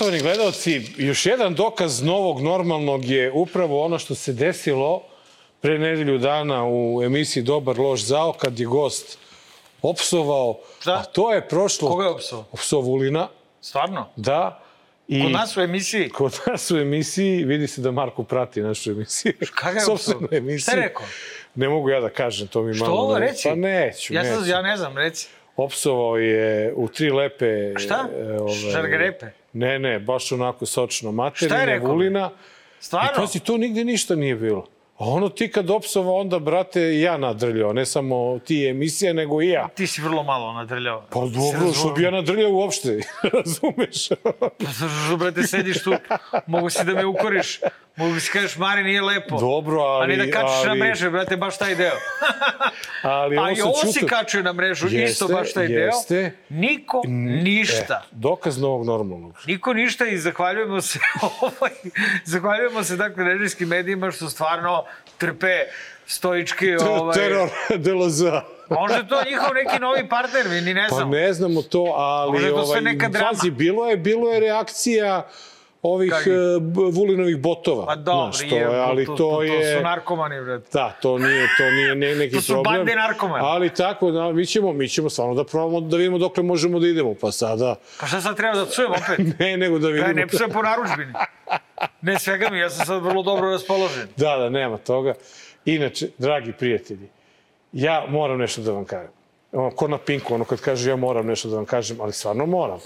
Poštovani gledalci, još jedan dokaz novog normalnog je upravo ono što se desilo pre nedelju dana u emisiji Dobar loš zao, kad je gost opsovao. Šta? A to je prošlo... Koga je opsovao? Opsovao Vulina, Stvarno? da. I Kod nas u emisiji? Kod nas u emisiji, vidi se da Marko prati našu emisiju. Kada je opsovao? Šta je rekao? Ne mogu ja da kažem, to mi Što malo... ovo, ne- reci? Pa neću, Ja, neću. ja ne znam, reci. Opsovao je u tri lepe... Šta? e, ove- Šargarepe? Ne, ne, baš onako sočno rekao? Vulina. I Stvarno? pazi, to nigde ništa nije bilo. A ono ti kad opsova, onda, brate, i ja nadrljao. Ne samo ti emisija, nego i ja. Ti si vrlo malo nadrljao. Pa dobro, što bi ja nadrljao uopšte, razumeš? Pa, brate, sediš tu, mogu si da me ukoriš. Mogu si kažeš, Mari, nije lepo. Dobro, ali... A ne da kačiš na ali- mreže, brate, baš taj deo. Ali A ovo i sam ovo si čutao- kačio na mrežu, isto Jeste, baš taj jeste. deo. Niko ništa. E, dokaz novog normalnog. Niko ništa i zahvaljujemo se ovaj, zahvaljujemo se dakle režijskim medijima što stvarno trpe stoički ovaj Teror DLZ. Možda je to njihov neki novi partner, mi ni ne Pa znamo. ne znamo to, ali... Možda to sve ovaj, neka drama. Pazi, bilo je, bilo je reakcija ovih b- Vulinovih botova. Pa dobro, Znaš, to je, ali to, to, to, je... to su narkomani, brate. Da, to nije, to nije ne, neki To su problem. bande narkomana. Ali tako, da, mi ćemo, mi ćemo stvarno da probamo da vidimo dokle možemo da idemo. Pa sada, Pa šta sad treba da psujem opet? ne, nego da vidimo... Ja ne psujem po naručbini. Ne svega mi, ja sam sad vrlo dobro raspoložen. Da, da, nema toga. Inače, dragi prijatelji, ja moram nešto da vam kažem. Ono, ko na Pinku, ono kad kaže ja moram nešto da vam kažem, ali stvarno moram.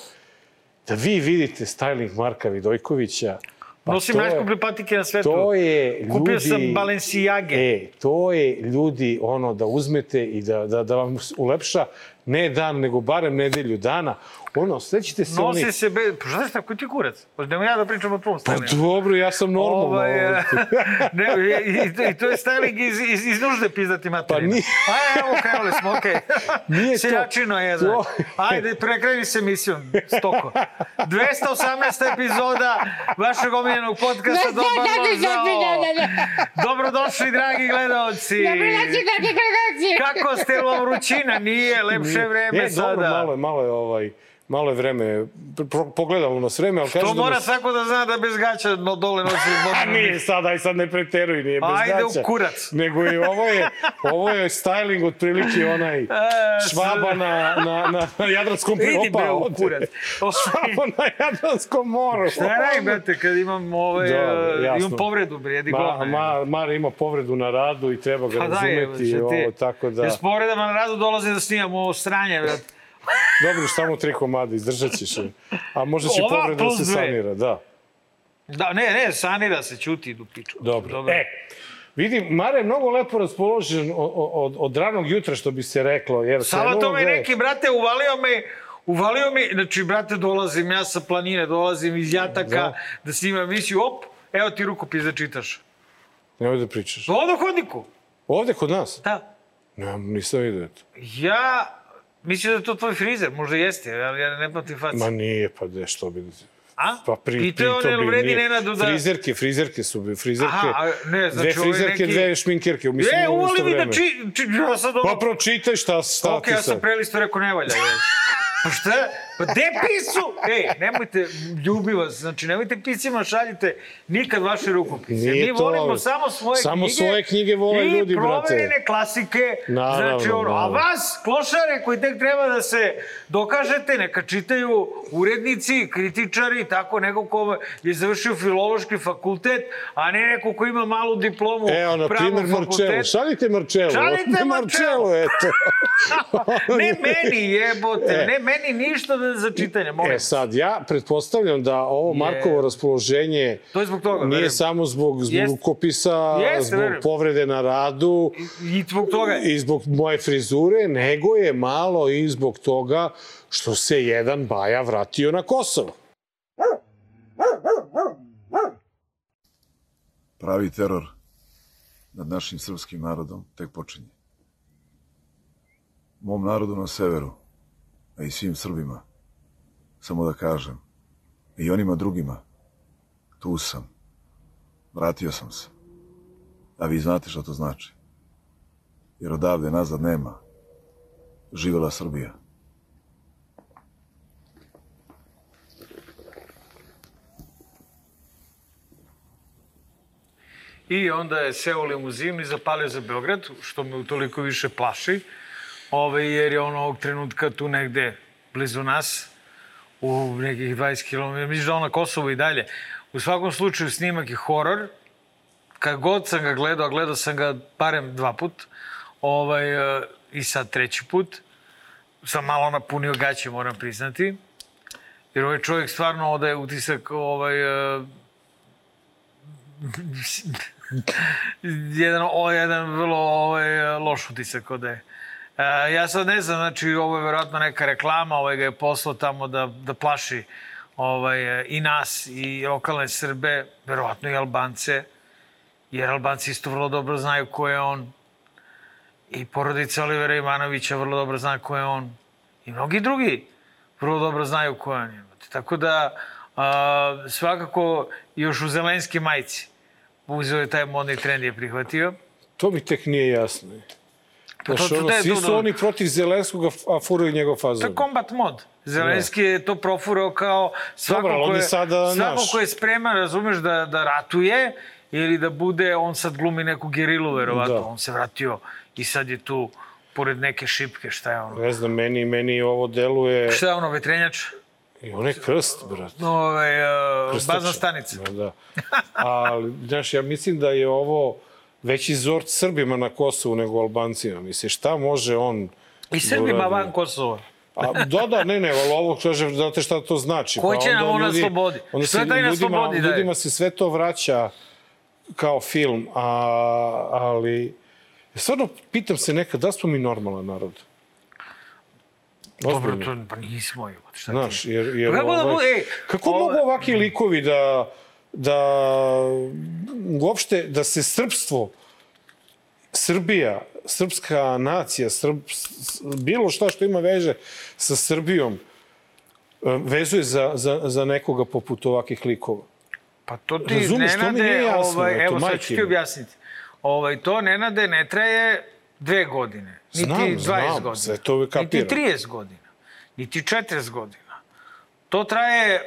Da vi vidite styling Marka Vidojkovića, pa Nosim najskuplje patike na svetu. To je ljudi... Kupio sam Balenciage. E, to je ljudi ono da uzmete i da, da, da vam ulepša ne dan, nego barem nedelju dana. Ono, sećate se Nosi oni... se be... Pa šta šta, koji ti kurac? Pa nemo ja da pričam o tvom Pa stylingu. dobro, ja sam normalno. Ovaj, ovaj. e, ne, i, i, to- I to je styling iz, iz, iz nužde pizdati materina. Pa nije. A evo, krenuli smo, okej. Nije to. Seljačino je, To- znači. Ajde, prekreni se emisijom, stoko. 218. epizoda vašeg omiljenog podcasta Dobar loš zao. Dobrodošli, dragi gledalci. Dobrodošli, dragi gledalci. Kako ste vam vrućina? Nije, lepše vreme e, sada. Dobro, malo je, malo je, ovaj, malo je vreme, pogledalo nas vreme, ali kažu To da mora nas... svako da zna da bez gaća no, dole nosi A nije sad, aj sad ne preteruj, nije bez Ajde u gaća. kurac. Nego je, ovo je, ovo je styling otprilike onaj švaba na, na, na, na Jadranskom Idi bre u kurac. Švaba na Jadranskom moru. Šta radim, brate, kad imam, ovaj, eh, jasno. imam povredu, bre, jedi Ma, ma, Mara ima povredu na radu i treba ga Pa razumeti. šta ti? ovo, tako da... Ja s povredama na radu dolazim da snimam ovo stranje, brate. Dobro, samo tri komada, izdržat ćeš. je. A možda će Ova povreda da se dve. sanira, da. Da, ne, ne, sanira se, ćuti, idu piču. Dobro. E, vidim, Mare je mnogo lepo raspoložen od, od, od ranog jutra, što bi se reklo. Jer Samo to me neki, brate, uvalio me, uvalio mi, znači, brate, dolazim ja sa planine, dolazim iz Jataka, Da. da, snimam emisiju, op, evo ti rukopis da čitaš. Nemoj da pričaš. Ovdje u hodniku. Ovde kod nas? Da. Ne, nisam vidio to. Ja, mislim da je to tvoj frizer, možda jeste, ali ja ne pamtim facu. Ma nije, pa de, što bi... A? Pa pri, Pitao on, pri, jel vredi Nenadu da... Frizerke, frizerke su, bi- frizerke. Aha, a ne, znači dve frizerke, neki- dve šminkerke. Mislim, E, u uvali mi da či, či, ja sad ovo... Pa pročitaj šta, šta Ok, ti ja sam sad. prelisto rekao ne valja. Pa šta? Pa de pisu? Ej, nemojte, ljubim vas, znači nemojte pisima šaljite nikad vaše rukopise. Nije Mi to, volimo samo svoje samo knjige. svoje knjige vole ljudi, I brate. proverene klasike. Naravno, znači, ono, a naravno. vas, klošare koji tek treba da se dokažete, neka čitaju urednici, kritičari, tako neko ko je završio filološki fakultet, a ne neko ko ima malu diplomu Evo, na primjer, Marčelo. Šaljite Marčelo. Šaljite Marčelo. eto. ne meni jebote, ne meni ništa da za čitanje, molim. E sad, ja pretpostavljam da ovo Markovo raspoloženje To je zbog toga, nije verujem. samo zbog, zbog Jeste. rukopisa, Jeste, zbog verujem. povrede na radu I zbog toga. i zbog moje frizure, nego je malo i zbog toga što se jedan baja vratio na Kosovo. Pravi teror nad našim srpskim narodom tek počinje mom narodu na severu, a i svim Srbima, samo da kažem, i onima drugima, tu sam, vratio sam se, a vi znate šta to znači, jer odavde nazad nema, živela Srbija. I onda je seo u limuzinu i zapalio za Beograd, što me toliko više plaši ove, jer je on ovog trenutka tu negde blizu nas, u nekih 20 km. Mislim da on na Kosovu i dalje. U svakom slučaju snimak je horor. Kad god sam ga gledao, a gledao sam ga barem dva put, ovaj, e, i sad treći put, sam malo napunio gaće, moram priznati. Jer ovaj čovjek stvarno odaje utisak ovaj, e, jedan, o, jedan vrlo ovaj, loš utisak odaje. E, ja sad ne znam, znači ovo je verovatno neka reklama, ovaj ga je poslao tamo da, da plaši ovaj, i nas i lokalne Srbe, verovatno i Albance, jer Albanci isto vrlo dobro znaju ko je on. I porodica Olivera Ivanovića vrlo dobro zna ko je on. I mnogi drugi vrlo dobro znaju ko je on. Tako da, a, svakako, još u Zelenski majci uzeo je taj modni trend je prihvatio. To mi tek nije jasno. Pa Znaš, to- to- ono, to- svi to- su to- oni protiv Zelenskog, a furaju njegov To fazon. je combat mod. Zelenski je to profurao kao svako, Dobro, ali ko je, sada svako naš. ko je spreman, razumeš, da, da ratuje ili da bude, on sad glumi neku gerilu, verovatno. Da. On se vratio i sad je tu pored neke šipke, šta je ono? Ne znam, meni, meni ovo deluje... Šta je ono, vetrenjač? I on je krst, brate. Ove, uh, Krstač. bazna stanica. Da, da. Ali, znaš, ja mislim da je ovo veći zort Srbima na Kosovu nego Albancima. Mislim, šta može on... I Srbima da uradi? van Kosova. A, da, da, ne, ne, ali ovo kaže, znate šta to znači? Ko će onda nam on na slobodi? Onda je taj na ljudima, slobodi daje? Ljudima se sve to vraća kao film, a, ali... Stvarno, pitam se nekad, da smo mi normalan narod? Dobro, to pa nismo, jo. Šta? Znaš, jer, jer Pa kako da ovaj, bude, ej, kako mogu ovakvi likovi da, da uopšte, da se srpstvo, Srbija, srpska nacija, srb, s- bilo šta što ima veže sa Srbijom, e, vezuje za, za, za nekoga poput ovakvih likova. Pa to ti Razumeš, to mi Nenade, nije jasno, ovaj, eto, evo sad ću ti objasniti. Ovaj, to Nenade ne traje dve godine, niti Znam, 20 znam, godina, sve to niti kapiram. 30 godina, niti 40 godina. To traje,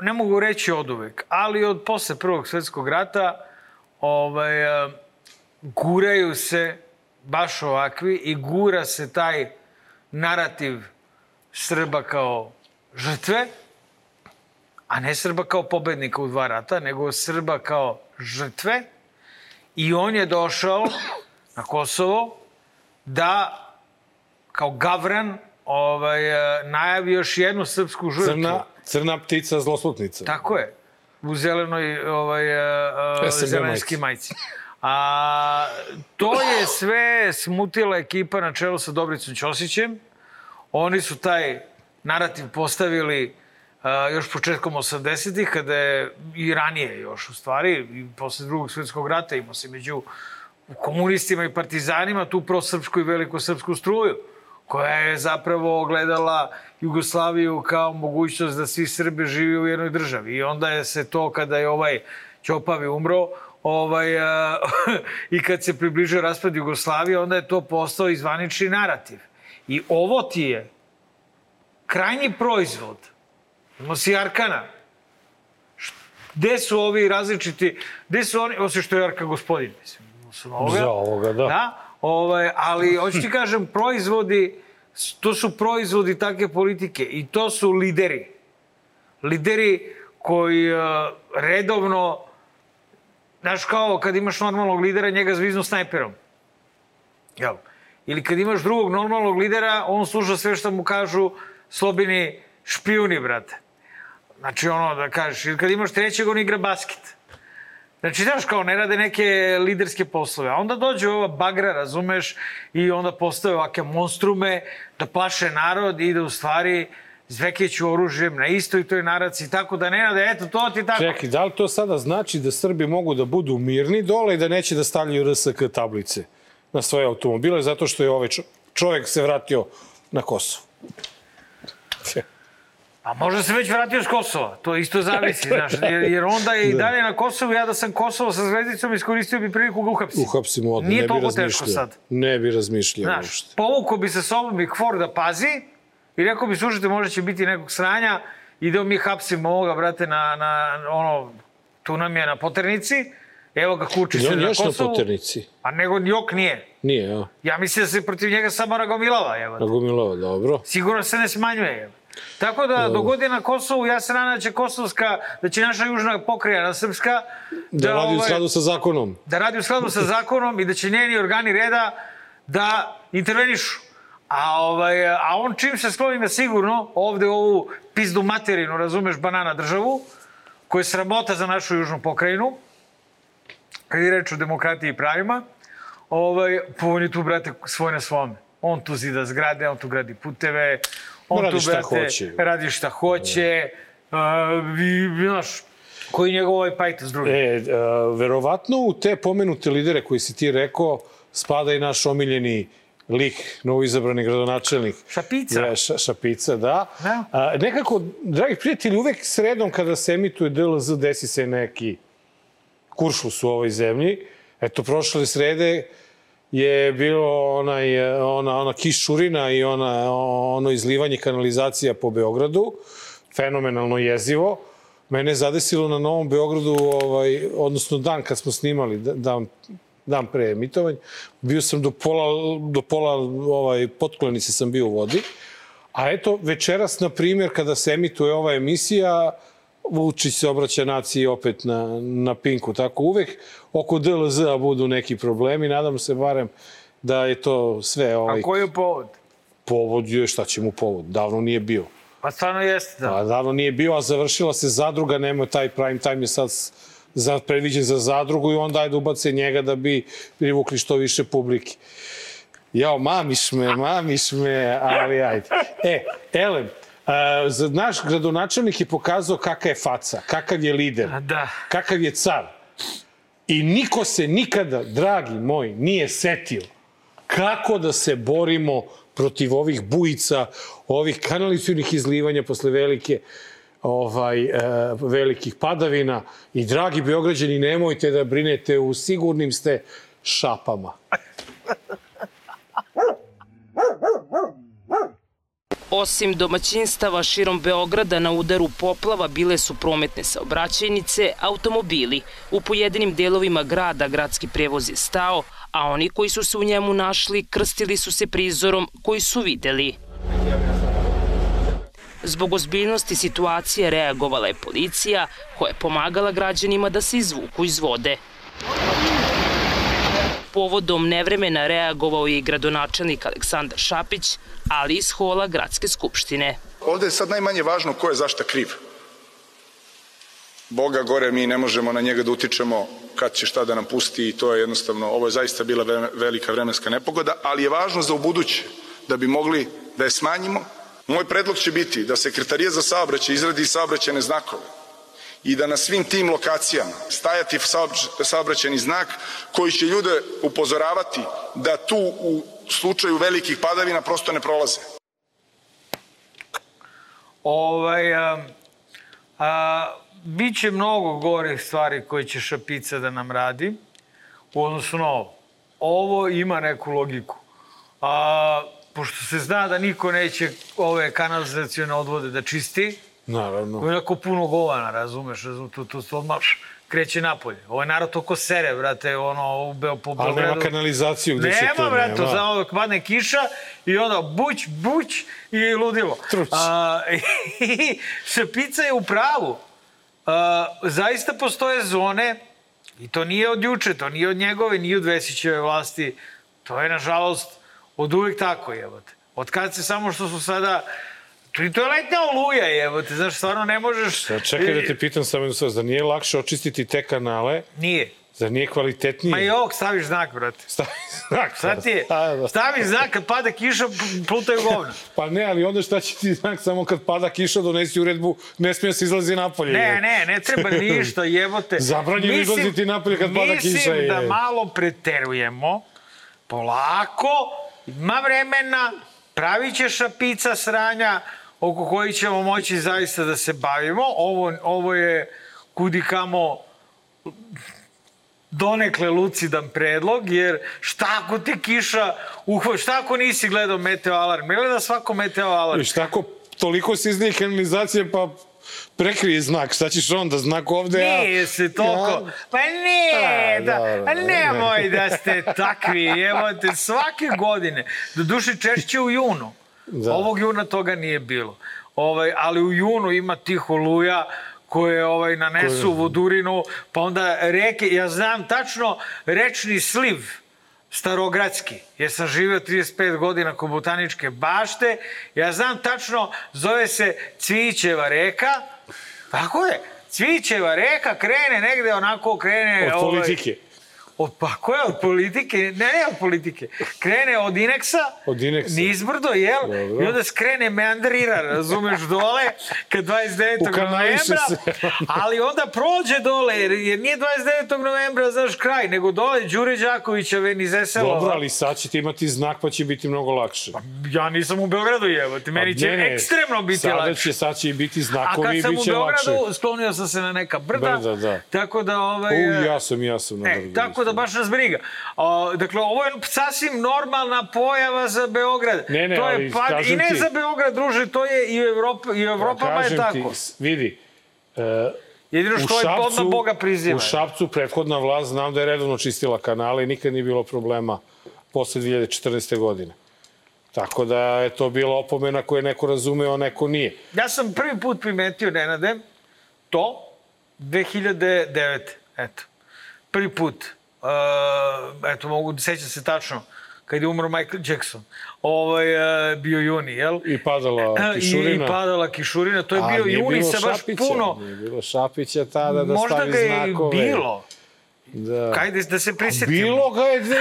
ne mogu reći od uvek, ali od posle Prvog svetskog rata ovaj, eh, guraju se baš ovakvi i gura se taj narativ Srba kao žrtve, a ne Srba kao pobednika u dva rata, nego Srba kao žrtve. I on je došao na Kosovo da kao gavran ovaj, eh, najavi još jednu srpsku žrtvu. Crna, crna ptica, zloslutnica. Tako je. U zelenoj ovaj, uh, zelenski majici. A, to je sve smutila ekipa na čelu sa Dobricom Ćosićem. Oni su taj narativ postavili uh, još početkom 80-ih, kada je i ranije još u stvari, i posle drugog svjetskog rata imao se među komunistima i partizanima tu prosrpsku i velikosrpsku struju koja je zapravo gledala Jugoslaviju kao mogućnost da svi Srbi žive u jednoj državi. I onda je se to, kada je ovaj Ćopavi umro, ovaj, a, i kad se približio raspad Jugoslavije, onda je to postao izvanični narativ. I ovo ti je krajnji proizvod. Imamo si Arkana. Š- Gde su ovi različiti, gde su oni, osim što je Arka gospodin, mislim, su ovoga. Za ovoga, da. Da, ovaj, ali hoću ti kažem, proizvodi, to su proizvodi takve politike i to su lideri. Lideri koji uh, redovno, znaš kao kad imaš normalnog lidera, njega zviznu snajperom. Jel? Ili kad imaš drugog normalnog lidera, on sluša sve što mu kažu slobini špijuni, brate. Znači ono da kažeš, ili kad imaš trećeg, on igra basket. Znači, znaš, kao ne rade neke liderske poslove. A onda dođe ova bagra, razumeš, i onda postave ovake monstrume da plaše narod i da u stvari zvekeću oružjem na istoj toj naraci, tako da ne rade, eto, to ti tako. Čekaj, da li to sada znači da Srbi mogu da budu mirni dole i da neće da stavljaju RSK tablice na svoje automobile zato što je ovaj čo- čovjek se vratio na Kosovo? A možda se već vratio s Kosova, to isto zavisi, znaš, jer, jer onda je i dalje na Kosovu, ja da sam Kosovo sa zvezdicom iskoristio bi priliku ga uhapsim. Uhapsimo odmah, Nije ne bi razmišljao. sad. Ne bi razmišljao Znaš, uopšte. povukao bi sa sobom i kvor da pazi i rekao bi, slušajte, možda će biti nekog sranja, idemo mi hapsimo ovoga, brate, na, na ono, tu nam je na poternici Evo ga kuči se on na još na Kosovu. poternici? A nego Njok nije. Nije, ja. Ja mislim da se protiv njega samo nagomilava, evo. Nagomilova, dobro. Sigurno se ne smanjuje, evo. Tako da, do godine na Kosovu, ja se nadam da će Kosovska, da će naša južna pokrajina srpska, Da, radi u ovaj, skladu sa zakonom. da radi u skladu sa zakonom i da će njeni organi reda da intervenišu. A, ovaj, a on čim se skloni na sigurno, ovde ovu pizdu materinu, razumeš, banana državu, koja je sramota za našu južnu pokrajinu, kad je reč o demokratiji i pravima, ovaj, on je tu, brate, svoj na svome. On tu zida zgrade, on tu gradi puteve, on Radi tu, šta brate, hoće. radi šta hoće, uh, i, znaš, koji je njegov ovaj pajta s drugim. E, a, verovatno u te pomenute lidere koji si ti rekao spada i naš omiljeni lik, novoizabrani gradonačelnik. Šapica. Je, ša, šapica, da. Da. A, nekako, dragi prijatelji, uvek sredom kada se emituje DLZ desi se neki kuršus u ovoj zemlji. Eto, prošle srede je bilo onaj, ona, ona kišurina i ona, ono izlivanje kanalizacija po Beogradu. Fenomenalno jezivo. Mene je zadesilo na Novom Beogradu, ovaj, odnosno dan kad smo snimali, da- dan, dan pre emitovanja. Bio sam do pola, do pola ovaj, potklonice sam bio u vodi. A eto, večeras, na primjer, kada se emituje ova emisija, Vučić se obraća naciji opet na, na Pinku. Tako uvek oko DLZ-a budu neki problemi. Nadam se barem da je to sve ovaj, A koji je povod? povod. Je, šta će mu povod? Davno nije bio. Pa stvarno jeste, da. A davno nije bio, a završila se zadruga, nema taj prime time je sad za, predviđen za zadrugu i onda ajde ubace njega da bi privukli što više publike. Jao, mamiš me, mamiš me, ali ajde. E, Elem, za naš gradonačelnik je pokazao kakav je faca, kakav je lider, Da. kakav je car. I niko se nikada, dragi moj, nije setio kako da se borimo protiv ovih bujica, ovih kanalicijnih izlivanja posle velike ovaj, e, velikih padavina. I dragi Beograđani, nemojte da brinete, u sigurnim ste šapama. Osim domaćinstava širom Beograda na udaru poplava bile su prometne saobraćajnice, automobili. U pojedinim delovima grada gradski prevoz je stao, a oni koji su se u njemu našli krstili su se prizorom koji su videli. Zbog ozbiljnosti situacije reagovala je policija koja je pomagala građanima da se izvuku iz vode. Povodom nevremena reagovao je i gradonačelnik Aleksandar Šapić, ali iz hola Gradske skupštine. Ovde je sad najmanje važno ko je zašta kriv. Boga gore, mi ne možemo na njega da utičemo kad će šta da nam pusti i to je jednostavno, ovo je zaista bila ve- velika vremenska nepogoda, ali je važno za ubuduće da bi mogli da je smanjimo. Moj predlog će biti da sekretarija za saobraćaj izradi saobraćene znakove i da na svim tim lokacijama stajati saobrać- saobraćeni znak koji će ljude upozoravati da tu u slučaju velikih padavina prosto ne prolaze. Ovaj, a, a, biće mnogo gorih stvari koje će Šapica da nam radi u odnosu na ovo. Ovo ima neku logiku. A, pošto se zna da niko neće ove kanalizacijone odvode da čisti, Naravno. Je onako puno govana, razumeš, razumeš, to, to, to odmah kreće napolje. Ovaj narod toko sere, brate, ono, u Beo, po Ali nema Beogradu. kanalizaciju gde se Nema, to brate, nema. samo dok padne kiša i onda buć, buć i ludilo. Truć. A, i Šepica je u pravu. A, zaista postoje zone, i to nije od juče, to nije od njegove, nije od Vesićeve vlasti, to je, nažalost, od uvek tako, jebote. Od kad se samo što su sada... To, to je letnja oluja, jebote, znaš, stvarno ne možeš... Sad čekaj da te pitam samo jednu stvar, da nije lakše očistiti te kanale, Nije. da nije kvalitetnije? Ma i ovog staviš znak, brate. Stavi znak. Šta ti je? Da, da. Staviš znak, kad pada kiša, plutaju govna. Pa ne, ali onda šta će ti znak samo kad pada kiša donesi uredbu, ne smije se izlazi napolje. Ne, ne, ne treba ništa, jebote. Zabranjeno izlaziti napolje kad pada kiša, Mislim je. da malo preterujemo, polako, ima vremena, pravit će šapica sranja, oko koji ćemo moći zaista da se bavimo. Ovo, ovo je kudikamo donekle lucidan predlog, jer šta ako te kiša uhva, šta ako nisi gledao meteo alarm? Gleda svako meteo alarm. I šta ako toliko se izlije kanalizacije, pa Prekrije znak, šta ćeš onda, znak ovde, a... Nije se toliko... Ja. Pa ne, A, da, pa dobro. nemoj da ste takvi, evo te svake godine. Do duše češće u junu. Da. Ovog juna toga nije bilo. Ovaj, ali u junu ima tih oluja koje ovaj, nanesu vodurinu, pa onda reke, ja znam tačno rečni sliv, starogradski, jer sam živio 35 godina kod botaničke bašte, ja znam tačno, zove se Cvićeva reka, tako je, Cvićeva reka krene negde onako, krene... Od politike. Od, pa ko je od politike? Ne, ne od politike. Krene od ineksa, Od ineksa. nizbrdo, jel? Dobro. I onda skrene meandrira, razumeš, dole, kad 29. Ukanališe novembra. ali onda prođe dole, jer, jer nije 29. novembra, znaš, kraj, nego dole Đure Đakovića, Veni Zeselova. Dobro, ali sad ćete imati znak pa će biti mnogo lakše. Ja nisam u Beogradu, jevo, ti meni će Pa Ne, ne, ekstremno biti sada lakše. Će, sad će i biti A znakovi kad i sam bit u će lakše. Beogradu, sklonio sam se na neka brda. Brda, da. Tako da, ovaj... U, e, ja sam, ja sam na E, tako da baš nas briga. O, dakle, ovo je sasvim normalna pojava za Beograd. Ne, ne, to je ali pad, I ne ti- za Beograd, druže, to je i u, Evropi, i u Evropama je tako. Ti, vidi, e, Jedino što je odmah Boga priziva. U Šapcu prethodna vlast znam da je redovno čistila kanale i nikad nije bilo problema posle 2014. godine. Tako da je to bila opomena koju je neko razumeo, a neko nije. Ja sam prvi put primetio, Nenade, to 2009. Eto. Prvi put. Uh, eto, mogu, sećam se tačno, kad je umro Michael Jackson. Ovaj, uh, bio juni, jel? I padala I, kišurina. I padala kišurina, to je A, bio juni sa baš Šapića, puno. Nije bilo Šapića tada da Možda stavi ga je znakove. bilo. Da. Kajde da se prisetimo. Bilo ga je 2009.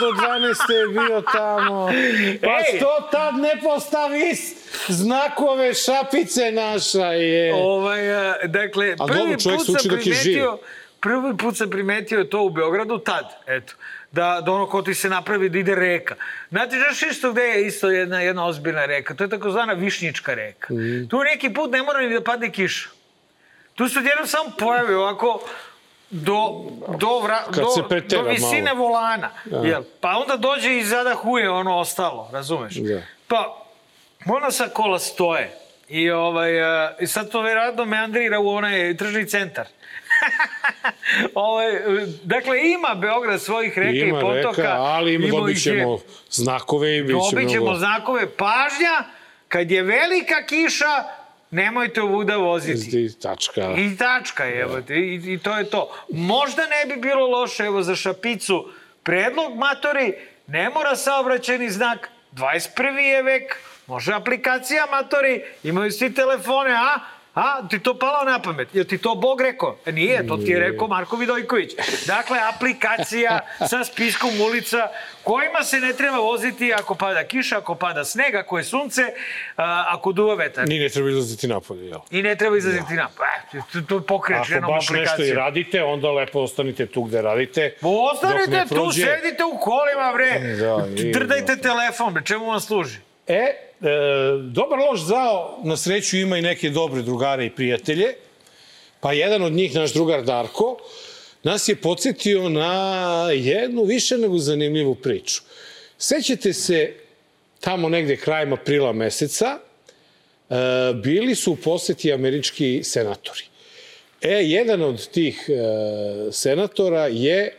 do 12. je bio tamo. Pa Ej! što tad ne postavi znakove šapice naša je. Ovaj, a, dakle, A prvi dobro, put sam primetio, prvi put sam primetio to u Beogradu tad, eto. Da, da ono ko ti se napravi da ide reka. Znate, znaš isto gde je isto jedna, jedna ozbiljna reka? To je takozvana Višnjička reka. Mhm. Tu neki put ne mora ni da padne kiša. Tu se odjednom samo pojavi ovako do, do, vra, do, do visine malo. volana. Jel? Pa onda dođe i zada huje ono ostalo, razumeš? Da. Pa, ona sa kola stoje. I, ovaj, uh, I sad to vjerojatno meandrira u onaj tržni centar. e, dakle, ima Beograd svojih reka Ima i potoka. reka, ali ima, Imao dobit ćemo znakove i bit će Dobit ćemo znakove pažnja. Kad je velika kiša, nemojte ovuda voziti. I tačka. I tačka, evo te, i, i to je to. Možda ne bi bilo loše, evo, za šapicu, predlog matori, ne mora saobraćeni znak, 21. je vek, može aplikacija matori, imaju svi telefone, a? A, ti to palo na pamet? Je ti to Bog rekao? E, nije, to ti je rekao Marko Vidojković. Dakle, aplikacija sa spiskom ulica kojima se ne treba voziti ako pada kiša, ako pada sneg, ako je sunce, a, ako duva vetar. Ni ne treba izlaziti napolje, jel? I ne treba izlaziti na... E, to, to pokriješ Ako jednom baš nešto i radite, onda lepo ostanite tu gde radite. Pa Ostanite tu, prođe- sedite u kolima, bre. Da, i- Drdajte telefon, bre, čemu vam služi? E, dobar loš zao, na sreću ima i neke dobre drugare i prijatelje. Pa jedan od njih, naš drugar Darko, nas je podsjetio na jednu više nego zanimljivu priču. Sećate se, tamo negde krajem aprila meseca, e, bili su u poseti američki senatori. E, jedan od tih e, senatora je e,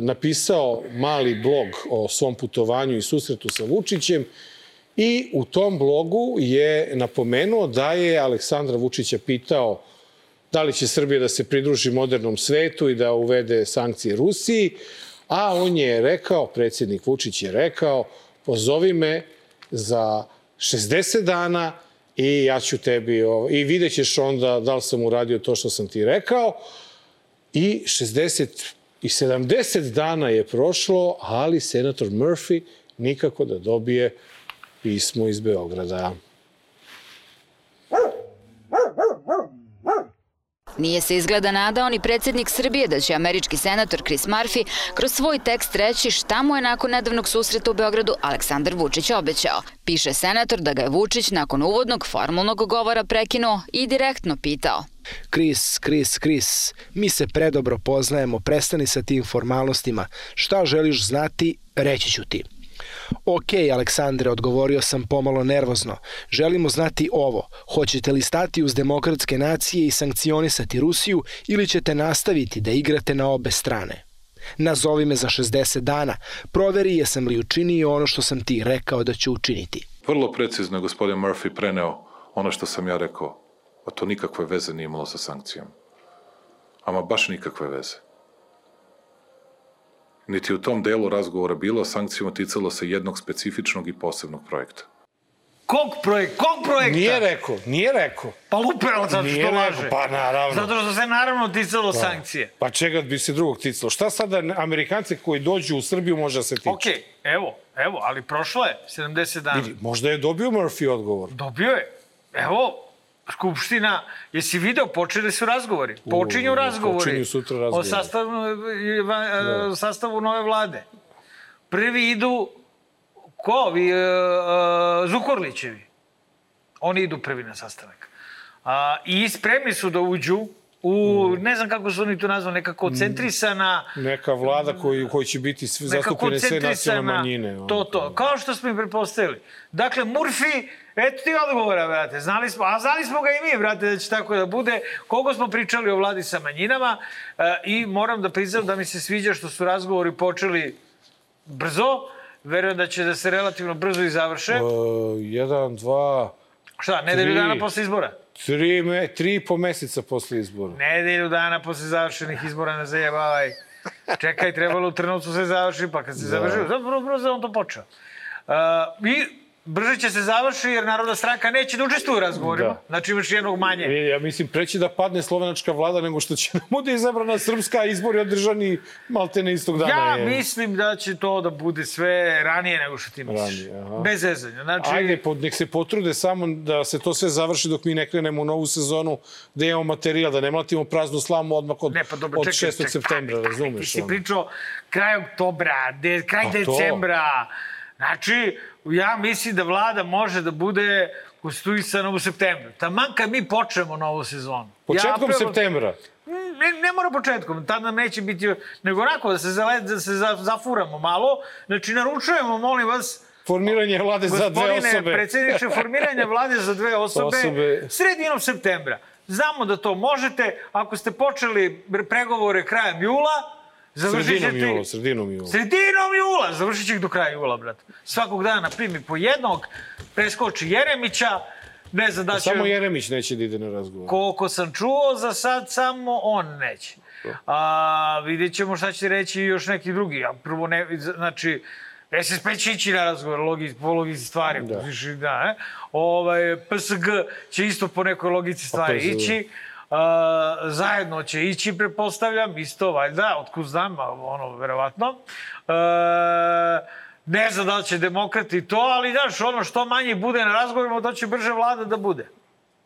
napisao mali blog o svom putovanju i susretu sa Vučićem i u tom blogu je napomenuo da je Aleksandra Vučića pitao da li će Srbija da se pridruži modernom svetu i da uvede sankcije Rusiji, a on je rekao, predsjednik Vučić je rekao, pozovi me za 60 dana i ja ću tebi, i vidjet ćeš onda da li sam uradio to što sam ti rekao. I 60 i 70 dana je prošlo, ali senator Murphy nikako da dobije pismo iz Beograda. Nije se izgleda nadao ni predsjednik Srbije da će američki senator Chris Murphy kroz svoj tekst reći šta mu je nakon nedavnog susreta u Beogradu Aleksandar Vučić obećao. Piše senator da ga je Vučić nakon uvodnog formalnog govora prekinuo i direktno pitao. Kris, Kris, Kris, mi se predobro poznajemo, prestani sa tim formalnostima. Šta želiš znati, reći ću ti. Ok, Aleksandre, odgovorio sam pomalo nervozno. Želimo znati ovo. Hoćete li stati uz demokratske nacije i sankcionisati Rusiju ili ćete nastaviti da igrate na obe strane? Nazovi me za 60 dana. Proveri jesam li učinio ono što sam ti rekao da ću učiniti. Vrlo precizno je gospodin Murphy preneo ono što sam ja rekao, a to nikakve veze nije imalo sa sankcijom. Ama baš nikakve veze. Niti u tom delu razgovora bilo sankcijama ticalo se jednog specifičnog i posebnog projekta. Kog projekt? Kog projekta? Nije rekao, nije rekao. Pa lupeo zato Nije što laže. pa naravno. Zato što se naravno ticalo sankcije. Pa čega bi se drugog ticalo? Šta sada Amerikanci koji dođu u Srbiju može da se tiče? Okej, evo, evo, ali prošlo je 70 dana. Vidi, možda je dobio Murphy odgovor. Dobio je. Evo, Skupština, jesi video, počeli su razgovori. Počinju razgovori. počinju sutra razgovori. O sastavu, da. sastavu nove vlade. Prvi idu, ko ovi, uh, uh, Zukorlićevi. Oni idu prvi na sastanak. A, I spremni su da uđu u, Mm. ne znam kako su oni to nazvali, nekako centrisana, Neka vlada koji, koji će biti zastupljene sve nacionalne manjine. to, to. Kao što smo i pretpostavili. Dakle, Murphy, eto ti odgovora, brate. Znali smo, a znali smo ga i mi, brate, da će tako da bude. Koliko smo pričali o vladi sa manjinama e, i moram da priznam da mi se sviđa što su razgovori počeli brzo. Verujem da će da se relativno brzo i završe. Uh, jedan, dva, Šta, nedelju dana posle izbora? tri, me, tri i po meseca posle izbora. Nedelju dana posle završenih izbora ne zajebavaj. Čekaj, trebalo u Trnovcu se završi, pa kad se da. završi, zapravo brzo on to počeo. Uh, I brže će se završi jer Narodna stranka neće da učestvuje u razgovorima. Da. Znači imaš jednog manje. E, Ja mislim, preći da padne slovenačka vlada nego što će da bude izabrana srpska, a izbori održani maltene istog dana. Ja je. mislim da će to da bude sve ranije nego što ti misliš. Ranije, aha. Bez zezanja. Znači, Ajde, nek se potrude samo da se to sve završi dok mi ne krenemo u novu sezonu, da imamo materijal, da ne mlatimo praznu slamu odmah od, Ne, pa dobro, od čekaj, 6. čekaj, septembra, Ti razumeš? si ono? pričao kraj oktobra, de, kraj A to? decembra. Znači, ja mislim da vlada može da bude konstituisana u septembru. Taman kad mi počnemo novu sezonu. Početkom ja septembra. Ne, ne mora početkom, tad nam neće biti, nego onako da se, zale, da se za, zafuramo malo. Znači, naručujemo, molim vas, Formiranje vlade za dve Gospodine osobe. predsjedniče, formiranje vlade za dve osobe, Osobe. sredinom septembra. Znamo da to možete. Ako ste počeli pregovore krajem jula, završit. Sredinom jula, sredinom jula. Sredinom jula! Završit će ih do kraja jula, brat. Svakog dana primi po jednog, preskoči Jeremića, ne znam da će... Samo Jeremić neće da ide na razgovor. Koliko sam čuo, za sad samo on neće. A, vidjet ćemo šta će reći još neki drugi. A prvo, ne, znači, SSP će ići na razgovor logi, po logici stvari. Da. Više, da, e? ovaj, PSG će isto po nekoj logici stvari PSG. ići. A, zajedno će ići, prepostavljam, isto, valjda, otkud znam, ono, verovatno. A, ne znam da li će demokrati to, ali znaš, ono što manje bude na razgovorima, to će brže vlada da bude.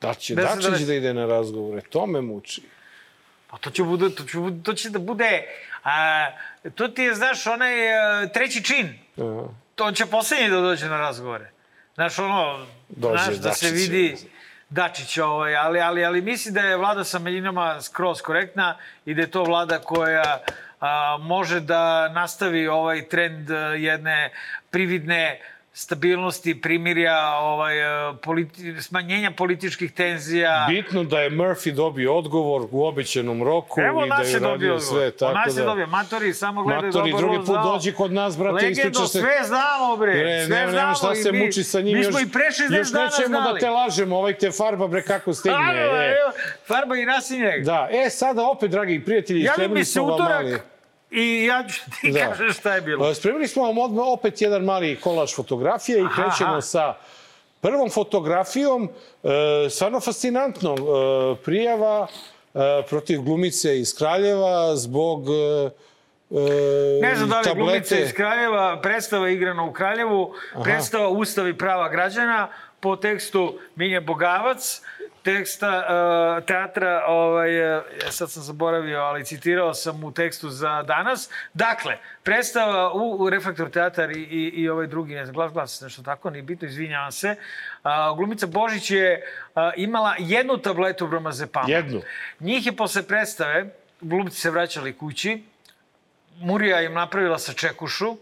Da će Deset Dačić dvadeset. da ide na razgovore, to me muči. Pa to će, bude, to će, to će da bude... A, to ti je, znaš, onaj a, treći čin. Aha. To će poslednji da dođe na razgovore. Znaš, ono, Dođe znaš, da se vidi ja. Dačić, ovaj, ali, ali, ali mislim da je vlada sa manjinama skroz korektna i da je to vlada koja a, može da nastavi ovaj trend a, jedne prividne stabilnosti, primirja, ovaj, a, politi smanjenja političkih tenzija. Bitno da je Murphy dobio odgovor u obećanom roku Evo i da je uradio sve. Tako nas je da... dobio. Matori samo gledaju Matori, dobro drugi put znao. dođi kod nas, brate, Legendo, ispriča se- sve znamo, bre. Bre, sve nema, znamo. nema šta se mi- muči sa njim. Mi još, smo i pre 60 još dana nećemo znali. da te lažemo, ovaj te farba, bre, kako stigne. Farba, e. evo, farba i nasinjeg. Da, e, sada opet, dragi prijatelji, Javi spremili mi se utorak. I ja ću ti Da. kažem šta je bilo. E, Spremili smo vam odmah opet jedan mali kolaž fotografije i Aha, krećemo aha. sa prvom fotografijom. E, stvarno fascinantno. E, prijava e, protiv glumice iz Kraljeva zbog e, e, Ne znam da li tablete. glumica iz Kraljeva, predstava igrana u Kraljevu, predstava Ustav i prava građana, po tekstu Minje Bogavac, teksta uh, teatra, ovaj, uh, sad sam zaboravio, ali citirao sam u tekstu za danas. Dakle, predstava u, u Reflektor teatar i, i, i ovaj drugi, ne znam, glas, glas, nešto tako, nije bitno, izvinjavam se. Uh, glumica Božić je uh, imala jednu tabletu bromazepama. Jednu. Njih je posle predstave, glumci se vraćali kući, Murija im napravila sa čekušu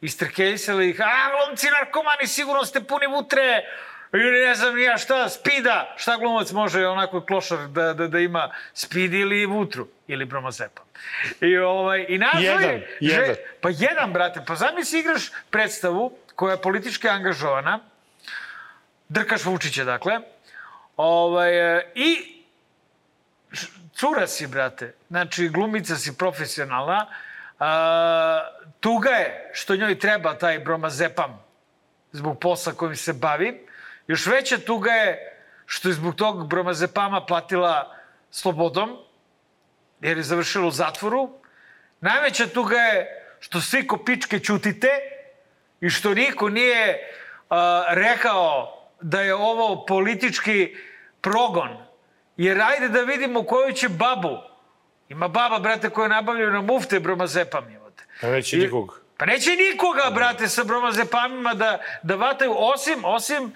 istrkeljsali ih, a glumci narkomani, sigurno ste puni vutre, ili ne znam ja šta, spida, šta glumac može onako klošar da, da, da ima speed ili vutru, ili bromozepa. I, ovaj, i nazvao Jedan, je, jedan. pa jedan, brate, pa zamisli igraš predstavu koja je politički angažovana, drkaš Vučića, dakle, ovaj, i cura si, brate, znači glumica si profesionalna, a, tuga je što njoj treba taj bromazepam zbog posla kojim se bavi, još veća tuga je što je zbog tog bromazepama platila slobodom, jer je završila u zatvoru. Najveća tuga je što svi ko pičke ćutite i što niko nije a, rekao da je ovo politički progon. Jer ajde da vidimo koju će babu. Ima baba, brate, koja nabavljaju na mufte bromazepam. Pa neće I- nikog. Pa neće nikoga, brate, sa bromazepamima da, da vataju, osim, osim uh,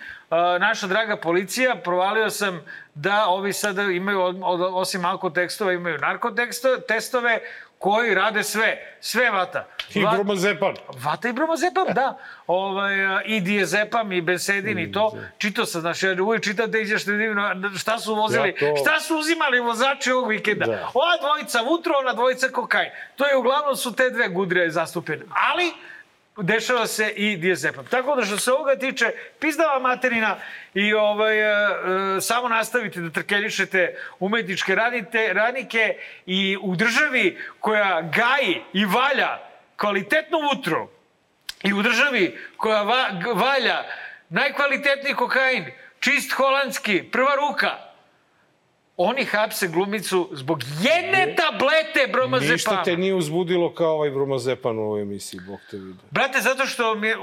naša draga policija, provalio sam da ovi sada imaju, od, od, osim alkotestova, imaju narkotestove koji rade sve, sve vata. I Va- bromozepan. Vata i bromazepam, da. Ovaj, a, I diazepam, i bensedin, i to. Čitao sam, znači, ja uvijek čitam da na- šta su vozili, Ja to- šta su uzimali vozači ovog vikenda. Da. Ova dvojica vutro, ona dvojica kokain. To je uglavnom su te dve gudre zastupljene. Ali, dešava se i diazepam. Tako da što se ovoga tiče, pizdava materina i ovaj, e, e, samo nastavite da trkeljišete umetničke radite, radnike i u državi koja gaji i valja kvalitetnu vutru i u državi koja va, valja najkvalitetniji kokain, čist holandski, prva ruka, oni hapse glumicu zbog jedne tablete bromazepama. Ništa te nije uzbudilo kao ovaj bromozepan u ovoj emisiji, Bog te vidi. Brate, zato što mi je,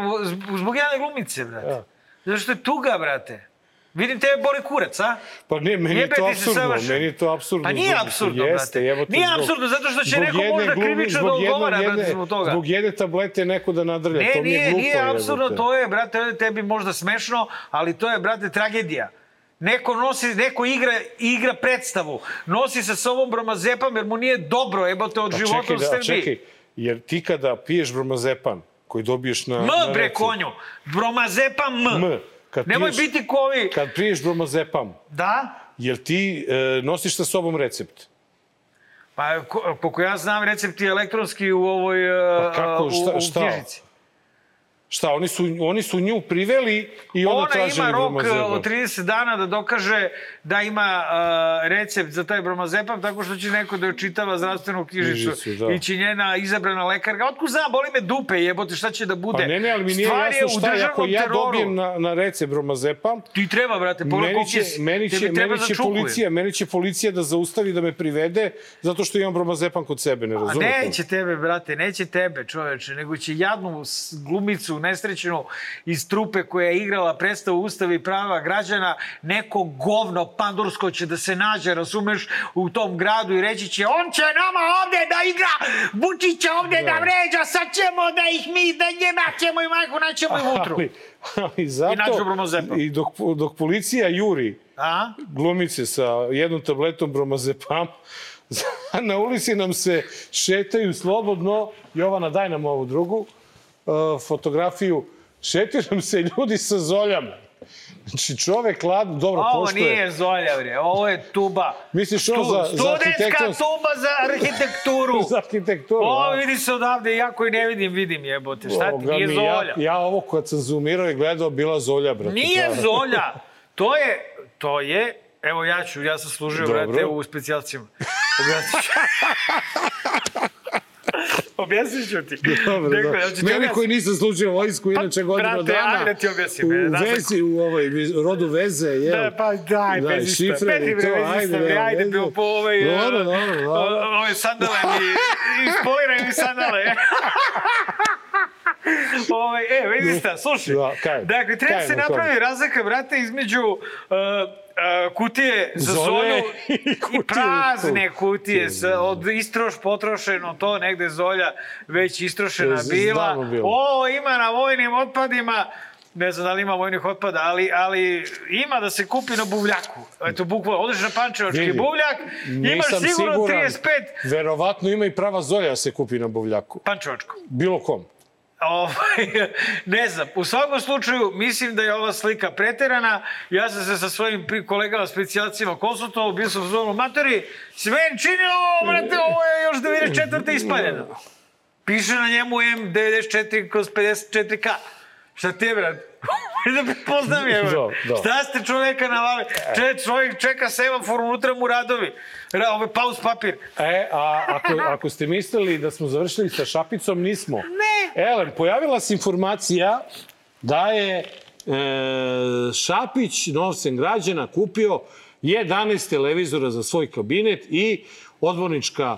zbog jedne glumice, brate. Ja. Zato što je tuga, brate. Vidim tebe boli kurac, a? Pa ne, meni je to savršeno. meni je to apsurdno. Pa nije apsurdno, Jeste, brate. Nije zbog- apsurdno, zato što će neko možda glumi- krivično da odgovara, brate, jedne- zbog toga. Zbog jedne tablete neko da nadrlja, Ne, to mi je nije, glupo. nije jebote. apsurdno, to je, brate, tebi možda smešno, ali to je, brate, tragedija. Neko nosi, neko igra, igra predstavu, nosi sa sobom bromazepam jer mu nije dobro, jebote, od Pa života čekaj, u da, Srbiji. čekaj, jer ti kada piješ bromozepan, koji dobiješ na... M, na bre, konju. Bromazepam M. M. Kad Nemoj piješ- biti ko ovi... Kad piješ bromozepam, Da? jel ti e, nosiš sa sobom recept? Pa, ko- koliko ja znam, recept je elektronski u ovoj Pa kako, šta- u, u šta? knjižici. Šta, oni su, oni su nju priveli i onda Ona tražili ima rok bromozepan. od 30 dana da dokaže da ima uh, recept za taj bromazepam tako što će neko da joj čitava zdravstvenu knjižicu da. i će njena izabrana lekarka. Otkud znam, boli me dupe, jebote, šta će da bude? Pa ne, ne, ali mi nije Stvar je jasno šta, državnom ako ja teroru. dobijem na, na recept bromazepam, Ti treba, brate, pogledaj koliko će, je... meni će, meni će za čukuje. policija, meni će policija da zaustavi da me privede zato što imam bromazepam kod sebe, ne A razumete? neće tebe, brate, neće tebe, čoveče, nego će jadnu glumicu, nesrećenu iz trupe koja je igrala predstavu Ustava i prava građana, neko govno pandursko će da se nađe, razumeš, u tom gradu i reći će on će nama ovde da igra, Vučić će ovde da, Da. vređa, sad ćemo da ih mi, da njema ćemo i majku, naćemo i vutru. Ali, ali zato, bromazepam. i dok, dok policija juri A? glumice sa jednom tabletom bromazepam, na ulici nam se šetaju slobodno, Jovana daj nam ovu drugu uh, fotografiju, šetaju nam se ljudi sa zoljama. Znači čovek ladno, dobro, Ovo pošto je... nije Zolja, bre, ovo je tuba. Misliš ovo za- za Studentska arhitektonsko- tuba za arhitekturu. za arhitekturu. Ovo a? vidi se odavde, ja koji ne vidim, vidim jebote. Šta ti, nije mi, Zolja. Ja, ja ovo kad sam zoomirao i gledao, bila Zolja, brate. Nije Pa- Zolja. To je, to je, evo ja ću, ja sam služio, Dobro. brate, u specijalcima. Objasnit ću. Objasnit ću ti. Dobro, Neko, ti Meni koji nisam slučio vojsku, inače godinu brate, dana. ajde da ti objasnim, U znaš- vezi, u ovoj rodu veze, je. Da, pa daj, Da, bez šifre i Peti, bre, bez ajde, ništa, bre, ajde, bio po ovaj... Dobro, dobro, dobro. Ove sandale mi, ispoliraj mi sandale. Ovaj, e, vidi šta, slušaj. Da, kaj? dakle, treba Kaj se mu to? napravi razlika, brate, između uh, uh, kutije za zolju i prazne kutije sa, od istroš potrošeno to negde zolja već istrošena bila. O, ima na vojnim otpadima ne znam da li ima vojnih otpada, ali, ali ima da se kupi na buvljaku. Eto, bukvalno, odeš na pančevački Vidi, buvljak, imaš sigurno siguran. 35 Verovatno ima i prava Zolja da se kupi na buvljaku. pančevačko. Bilo kom. Ovaj, ne znam, u svakom slučaju mislim da je ova slika preterana. Ja sam se sa svojim kolegama specijalcima konsultovao, bio sam u zonu matori, Sven čini ovo, brate, ovo je još 94. ispaljeno. Piše na njemu M94 kroz 54K. Šta ti je, brate? da prepoznam je, Do, do. Šta ste čoveka navali? Če, čovjek čeka semafor, unutra mu radovi. Ra, ovaj pauz papir. E, a ako, ako ste mislili da smo završili sa Šapicom, nismo. Ne. Elem, pojavila se informacija da je e, Šapić novcem građana kupio 11 televizora za svoj kabinet i odbornička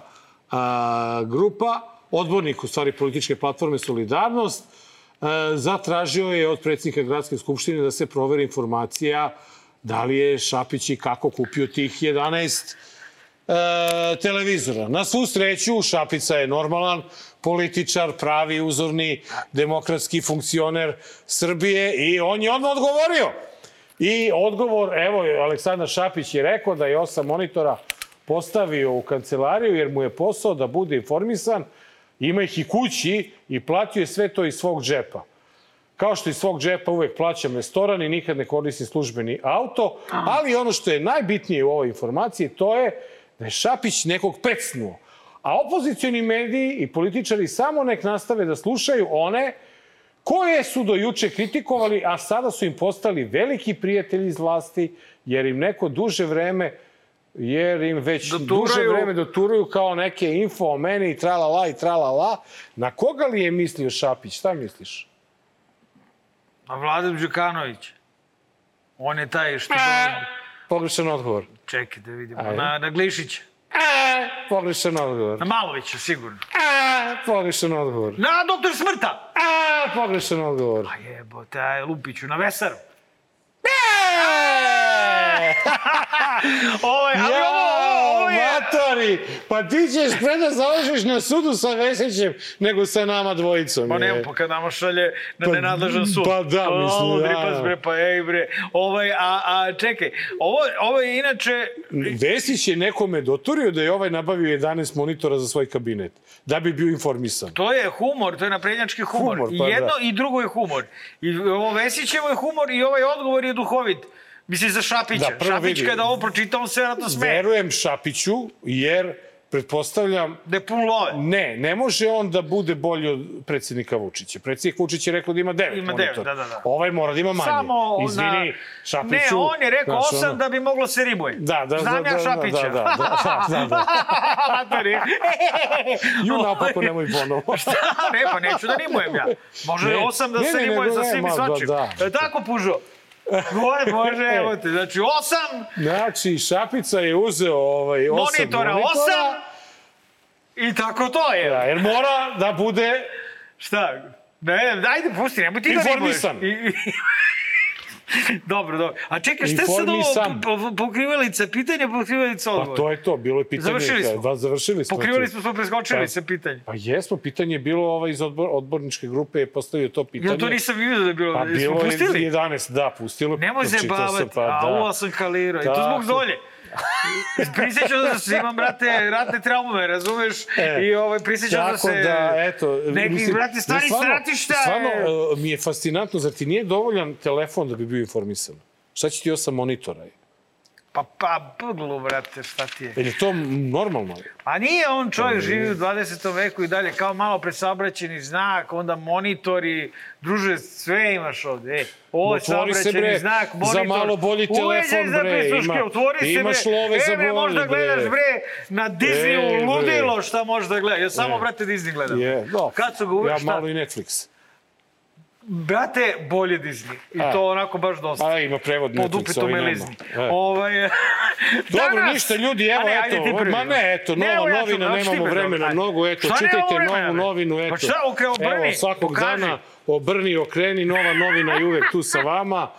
a, grupa, odbornik u stvari političke platforme Solidarnost, zatražio je od predsjednika gradske skupštine da se proveri informacija da li je Šapić i kako kupio tih 11 e, televizora. Na svu sreću, Šapica je normalan političar, pravi, uzorni, demokratski funkcioner Srbije i on je odmah odgovorio. I odgovor, evo, Aleksandar Šapić je rekao da je osam monitora postavio u kancelariju jer mu je posao da bude informisan, ima ih i kući i platio je sve to iz svog džepa. Kao što iz svog džepa uvek plaćam restoran i nikad ne koristim službeni auto, ali ono što je najbitnije u ovoj informaciji to je da je Šapić nekog pecnuo. A opozicioni mediji i političari samo nek nastave da slušaju one koje su do juče kritikovali, a sada su im postali veliki prijatelji iz vlasti, jer im neko duže vreme jer im već Doturaju. duže vreme doturuju kao neke info o meni i tralala i tralala. Na koga li je mislio Šapić? Šta misliš? A Vladan Đukanović. On je taj što... Pogrešan odgovor. Čekaj da vidimo. Ajde. Na, na Glišića. E, pogrešan odgovor. Na Malovića, sigurno. E, pogrešan odgovor. Na doktor Smrta! E, pogrešan odgovor. A jebote, aj Lupiću, na Vesaru. E! Ovo je, ali Ja, ovo, ovo, ovo je... matori! Pa ti ćeš pre da završiš na sudu sa Vesićem nego sa nama dvojicom. Pa nema, pa kad nama šalje na Pa, nenadležan sud. pa da, O, mislim, Odri, da. pa bre, pa ej bre. Ovaj, a, a čekaj, ovo, ovo je inače... Vesić je nekome doturio da je ovaj nabavio 11 monitora za svoj kabinet, da bi bio informisan. To je humor, to je naprednjački humor. Humor, I pa jedno da. i drugo je humor. I ovo Vesićevo je humor i ovaj odgovor je duhovit. Mislim, za Šapića. Da, Šapić vidi. kada ovo pročita, on se vjerojatno smeje. Verujem Šapiću, jer pretpostavljam Da je pun love. Ne, ne može on da bude bolji od predsjednika Vučića. Predsjednik Vučić je rekao da ima devet Ima monitora. devet, da, da, da. Ovaj mora da ima manje. Samo Izvini, na... Šapiću. Ne, on je rekao znaš, osam ono- da bi moglo se ribuje. Da, da, Znam da, ja da, Šapića. da, da, da, da, da, da. Matori. Ju napako nemoj ponovo. Šta? Ne, pa neću da rimujem ja. Može Ne, osam da ne, se ne, za ne, svim i da, svačim. da. E, tako, Pužo? Može, može, evo te. Znači, osam Znači, Šapica je uzeo ovaj, osam monitora, monitora. osam i tako to je. Da, jer mora da bude Šta? Ne, ajde, pusti, nemoj ti da rimuješ. Informisan. I- i- dobro, dobro. A čekaj, šta je sad ovo Informisan. po- po- pokrivalica? Pitanje pokrivalica Pa to je to, bilo je pitanje. Završili smo. Da, završili smo. Pokrivali smo, smo preskočili Pa- sa pitanje. Pa jesmo, pitanje je bilo ovaj iz odbor, odborničke grupe je postavio to pitanje. Ja to nisam vidio da je bilo. Pa bilo je pustili? 11, da, pustilo. Nemoj se bavati, pa a da. ovo sam kalirao. I to zbog dolje. Prisjećao da se imam, brate, ratne traume, razumeš? E, I ovaj, prisjećao da se... da, eto... Neki, mislim, brate, stari ne, stvarno- stratišta... Stvarno, je- e, mi je fascinantno, zar ti nije dovoljan telefon da bi bio informisan? Šta će ti osam monitora? Pa, pa, puglu, brate, šta ti je? Je li to normalno? A nije on Pa čovjek živi u 20. veku i dalje, kao malo presaobraćeni znak, onda monitori, druže, sve imaš ovde. E, ovo je saobraćeni bre, znak, monitor. za malo bolji telefon, za bre, ima- otvori se, imaš bre. love za e, bre, bolji, možda bre. gledaš, bre, na Disneyu E, ludilo šta možda gledaš. Ja samo, E. brate, Disney gledam. Je, no. Kad su ga uvek, Ja šta? malo i Netflix. Brate, bolje Disney. I A. to onako baš dosta. A, ima prevod pod Netflix, upitom ovaj nema. melizni. E. Ovaj, Dobro, danas- ništa, ljudi, evo, ne, eto, ma ne, eto, Ne, nova evo, ja novina, ti nemamo vremena ajde. mnogo, eto, Šta čitajte vremena, novu novinu, eto. Pa šta, okre, obrni, Evo, svakog pokaži. dana obrni, okreni, nova novina je uvek tu sa vama.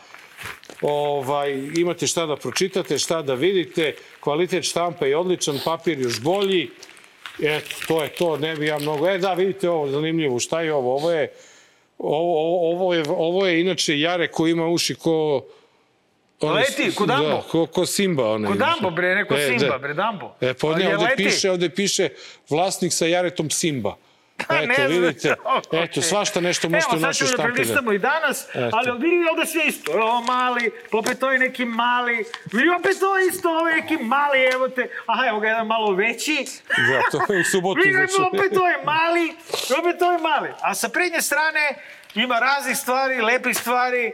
Ovaj, imate šta da pročitate, šta da vidite, kvalitet štampa je odličan, papir još bolji. Eto, to je to, ne bi ja mnogo... E, da, vidite ovo, zanimljivo, šta je ovo? Ovo je, ovo, ovo, je, ovo je inače Jare koji ima uši ko... onaj- Leti, ko Dumbo. Da, ko, ko Simba. Onaj, Ko Dumbo, bre, neko E, Simba, da. bre, Dumbo. E, pa ovde leti. piše, ovde piše vlasnik sa Jaretom Simba. Eto, vidite, eto, svašta nešto možete u Evo, sad našoj ćemo da štampi. prelistamo i danas, Eto. ali vidi ovde sve isto. Ovo mali, opet to je neki mali, vidi opet to isto, ovo je neki mali, evo te, aha, evo ga jedan malo veći. Da, to je u subotu. Vidi, znači. opet to je mali, opet to je mali. A sa prednje strane ima raznih stvari, lepih stvari,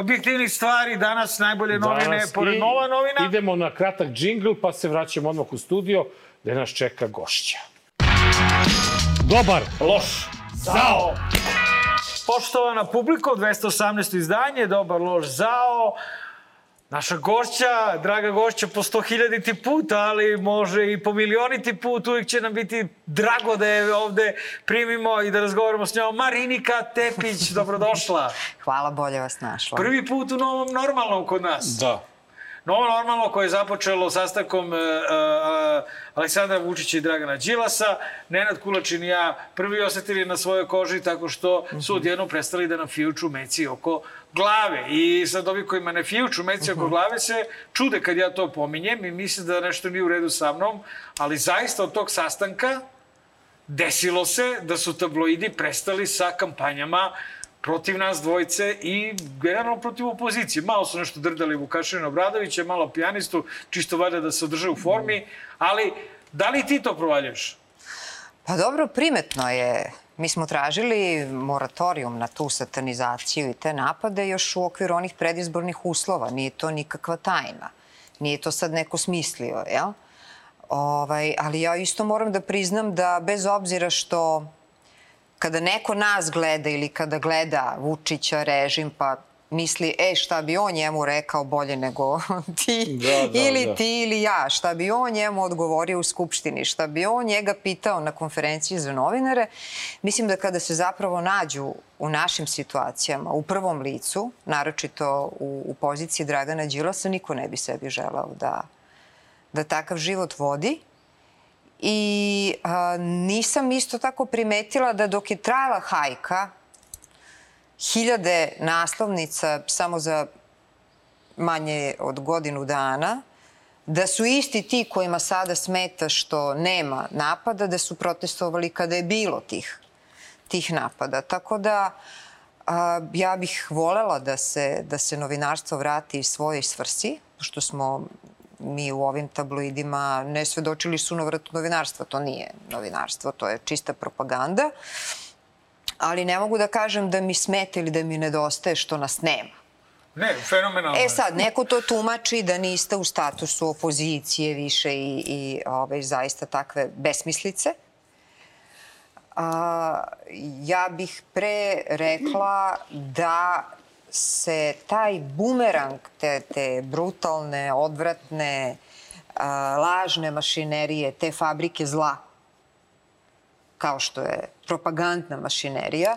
objektivnih stvari. Danas najbolje novine, Danas pored i nova novina. Idemo na kratak džingl, pa se vraćamo odmah u studio, gde nas čeka gošća. Dobar, loš, zao. Poštovana publiko, 218. izdanje, dobar loš zao. Naša gošća, draga gošća po sto hiljaditi put, ali može i po milioniti put, uvijek će nam biti drago da je ovde primimo i da razgovaramo s njom. Marinika Tepić, dobrodošla. Hvala, bolje vas našla. Prvi put u novom normalnom kod nas. Da. Novo normalno koje je započelo sastankom uh, uh, Aleksandra Vučića i Dragana Đilasa. Nenad Kulačin i ja prvi osetili na svojoj koži tako što su odjedno prestali da nam fijuču meci oko glave. I sad ovi kojima ne fijuču meci oko glave se čude kad ja to pominjem i misle da nešto nije u redu sa mnom, ali zaista od tog sastanka desilo se da su tabloidi prestali sa kampanjama protiv nas dvojice i generalno protiv opozicije. Malo su nešto drdali Vukašina Obradovića, malo pijanistu, čisto valjda da se održe u formi, ali da li ti to provaljaš? Pa dobro, primetno je. Mi smo tražili moratorijum na tu satanizaciju i te napade još u okviru onih predizbornih uslova. Nije to nikakva tajna. Nije to sad neko smislio, jel? Ovaj, ali ja isto moram da priznam da bez obzira što kada neko nas gleda ili kada gleda Vučića, režim, pa misli, e, šta bi on njemu rekao bolje nego ti, Da, da, ili da. ti ili ja, šta bi on njemu odgovorio u Skupštini, šta bi on njega pitao na konferenciji za novinare. Mislim da kada se zapravo nađu u našim situacijama, u prvom licu, naročito u, u poziciji Dragana Đilasa, niko ne bi sebi želao da, da takav život vodi. I a, nisam isto tako primetila da dok je trajala hajka, hiljade naslovnica samo za manje od godinu dana, da su isti ti kojima sada smeta što nema napada, da su protestovali kada je bilo tih, tih napada. Tako da a, ja bih volela da se, da se novinarstvo vrati svojoj svrsi, što smo mi u ovim tabloidima ne svedočili su novratu novinarstva. To nije novinarstvo, to je čista propaganda. Ali ne mogu da kažem da mi smeta ili da mi nedostaje što nas nema. Ne, fenomenalno. E sad, neko to tumači da niste u statusu opozicije više i, i ovaj, zaista takve besmislice. A, ja bih pre rekla da se taj bumerang, te, te brutalne, odvratne, lažne mašinerije, te fabrike zla, kao što je propagandna mašinerija,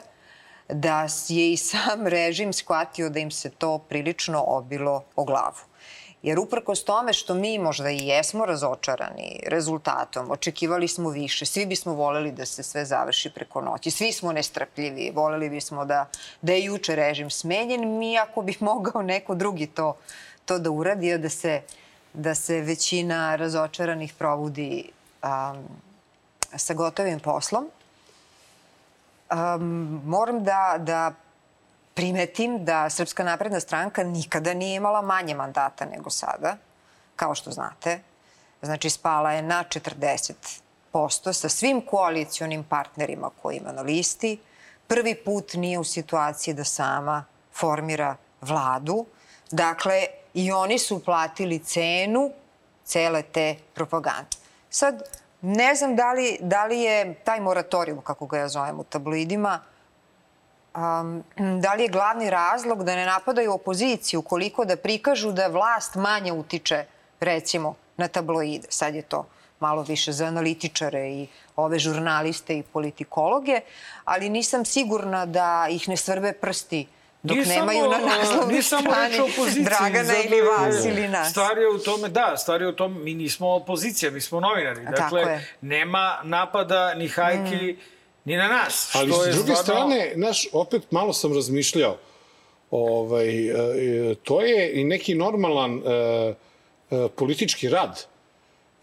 da je i sam režim shvatio da im se to prilično obilo o glavu. Jer uprkos tome što mi možda i jesmo razočarani rezultatom, očekivali smo više, svi bismo voleli da se sve završi preko noći, svi smo nestrpljivi, voleli bismo da, da je juče režim smenjen, mi ako bi mogao neko drugi to, to da uradi, da se, da se većina razočaranih provudi um, sa gotovim poslom. Um, moram da, da primetim da Srpska napredna stranka nikada nije imala manje mandata nego sada, kao što znate. Znači, spala je na 40% sa svim koalicijonim partnerima koji ima na listi. Prvi put nije u situaciji da sama formira vladu. Dakle, i oni su platili cenu cele te propagande. Sad, ne znam da li, da li je taj moratorijum, kako ga ja zovem u tabloidima, um, da li je glavni razlog da ne napadaju opoziciju, koliko da prikažu da vlast manje utiče, recimo, na tabloide. Sad je to malo više za analitičare i ove žurnaliste i politikologe, ali nisam sigurna da ih ne svrbe prsti dok Nije nemaju samo, na naslovnoj o strani Dragana ili vas ili nas. Stvar je u tome, da, stvar je u tome, mi nismo opozicija, mi smo novinari. Dakle, nema napada ni hajki, ni na nas. Ali što s druge stvarno- strane, naš, opet malo sam razmišljao, ovaj, e, to je i neki normalan e, e, politički rad.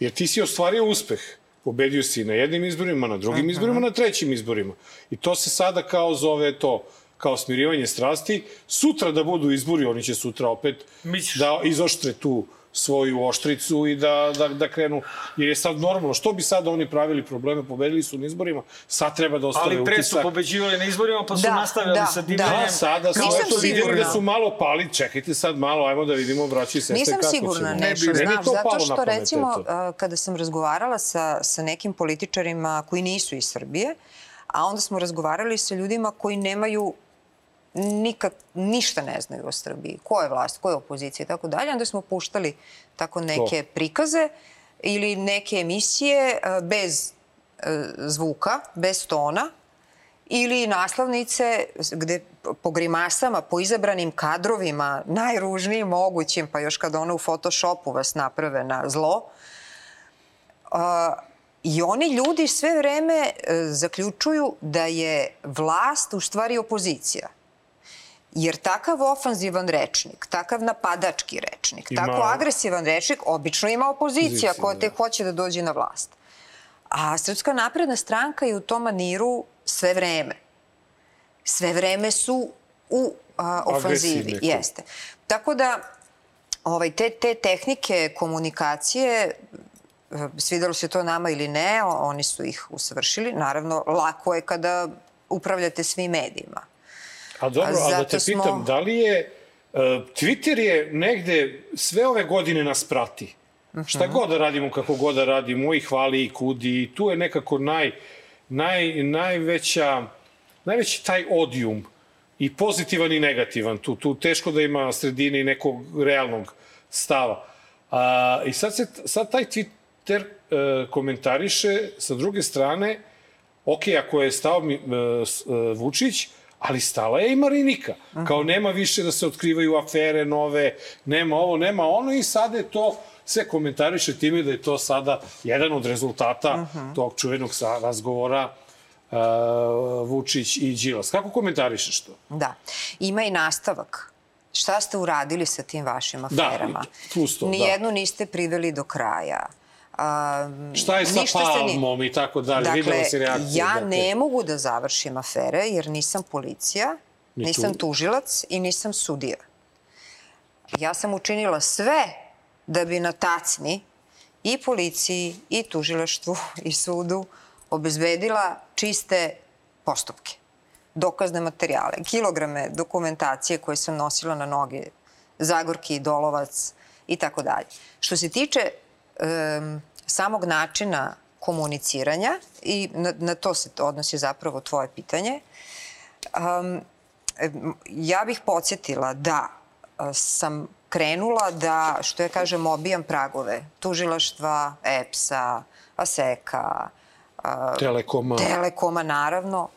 Jer ti si ostvario uspeh. Pobedio si na jednim izborima, na drugim izborima, na trećim izborima. I to se sada kao zove to kao smirivanje strasti. Sutra da budu izbori, oni će sutra opet Misliš? da izoštre tu svoju oštricu i da, da, da krenu. Jer je sad normalno, što bi sad oni pravili probleme, pobedili su na izborima, sad treba da ostave Ali pre su utisak. pobeđivali na izborima, pa su Da, nastavljali da, sa da. divljanjem. Da, sada su Nisam eto vidjeli sigurna. da su malo pali. Čekajte sad malo, ajmo da vidimo, braći i sestre, Nisam kako sigurna ćemo. nešto, Ne bi znaš, to zato palo na što pamet, recimo eto. a, kada sam razgovarala sa, sa nekim političarima koji nisu iz Srbije, a onda smo razgovarali sa ljudima koji nemaju nikak, ništa ne znaju o Srbiji. Ko je vlast, ko je opozicija i tako dalje. Onda smo puštali tako neke prikaze ili neke emisije a, bez a, zvuka, bez tona, ili naslovnice gde po grimasama, po izabranim kadrovima, najružnijim mogućim, pa još kad ono u Photoshopu vas naprave na zlo, a, i oni ljudi sve vreme e, zaključuju da je vlast u stvari opozicija. Jer takav ofanzivan rečnik, takav napadački rečnik, Ima- tako agresivan rečnik, obično ima opozicija koja da. te hoće da dođe na vlast. A Srpska napredna stranka je u tom maniru sve vreme. Sve vreme su u a, ofanzivi. Jeste. Tako da ovaj, te, te tehnike komunikacije, e, svidelo se to nama ili ne, oni su ih usavršili. Naravno, lako je kada upravljate svim medijima. A dobro, A a da te smo- pitam, da li je... Uh, Twitter je negde sve ove godine nas prati. Mhm. Šta god da radimo, kako god da radimo, i hvali i kudi, i tu je nekako naj, naj, najveća, najveći taj odijum i pozitivan i negativan. Tu, tu teško da ima sredine i nekog realnog stava. A, I sad, se, sad taj Twitter uh, komentariše sa druge strane, ok, ako je stao mi, e, e, Vučić, ali stala je i Marinika. Kao nema više da se otkrivaju afere nove, nema ovo, nema ono i sada je to sve komentariše time da je to sada jedan od rezultata tog čuvenog razgovora uh, Vučić i Đilas. Kako komentarišeš to? Da. Ima i nastavak. Šta ste uradili sa tim vašim Da, aferama? plus to, da. Nijednu niste priveli do kraja. A, Šta je sa se ni- Palmom i tako dalje? Dakle, Videla si reakcije. ja dakle. ne mogu da završim afere jer nisam policija, Ni nisam tu. tužilac i nisam sudija. Ja sam učinila sve da bi na tacni i policiji i tužilaštvu i sudu obezbedila čiste postupke, dokazne materijale, kilograme dokumentacije koje sam nosila na noge, Zagorki, Dolovac i tako dalje. Što se tiče samog načina komuniciranja i na, na to se odnosi zapravo tvoje pitanje, um, ja bih podsjetila da a, sam krenula da, što ja kažem, obijam pragove tužilaštva, EPS-a, ASEKA, Telekoma. Telekoma, naravno.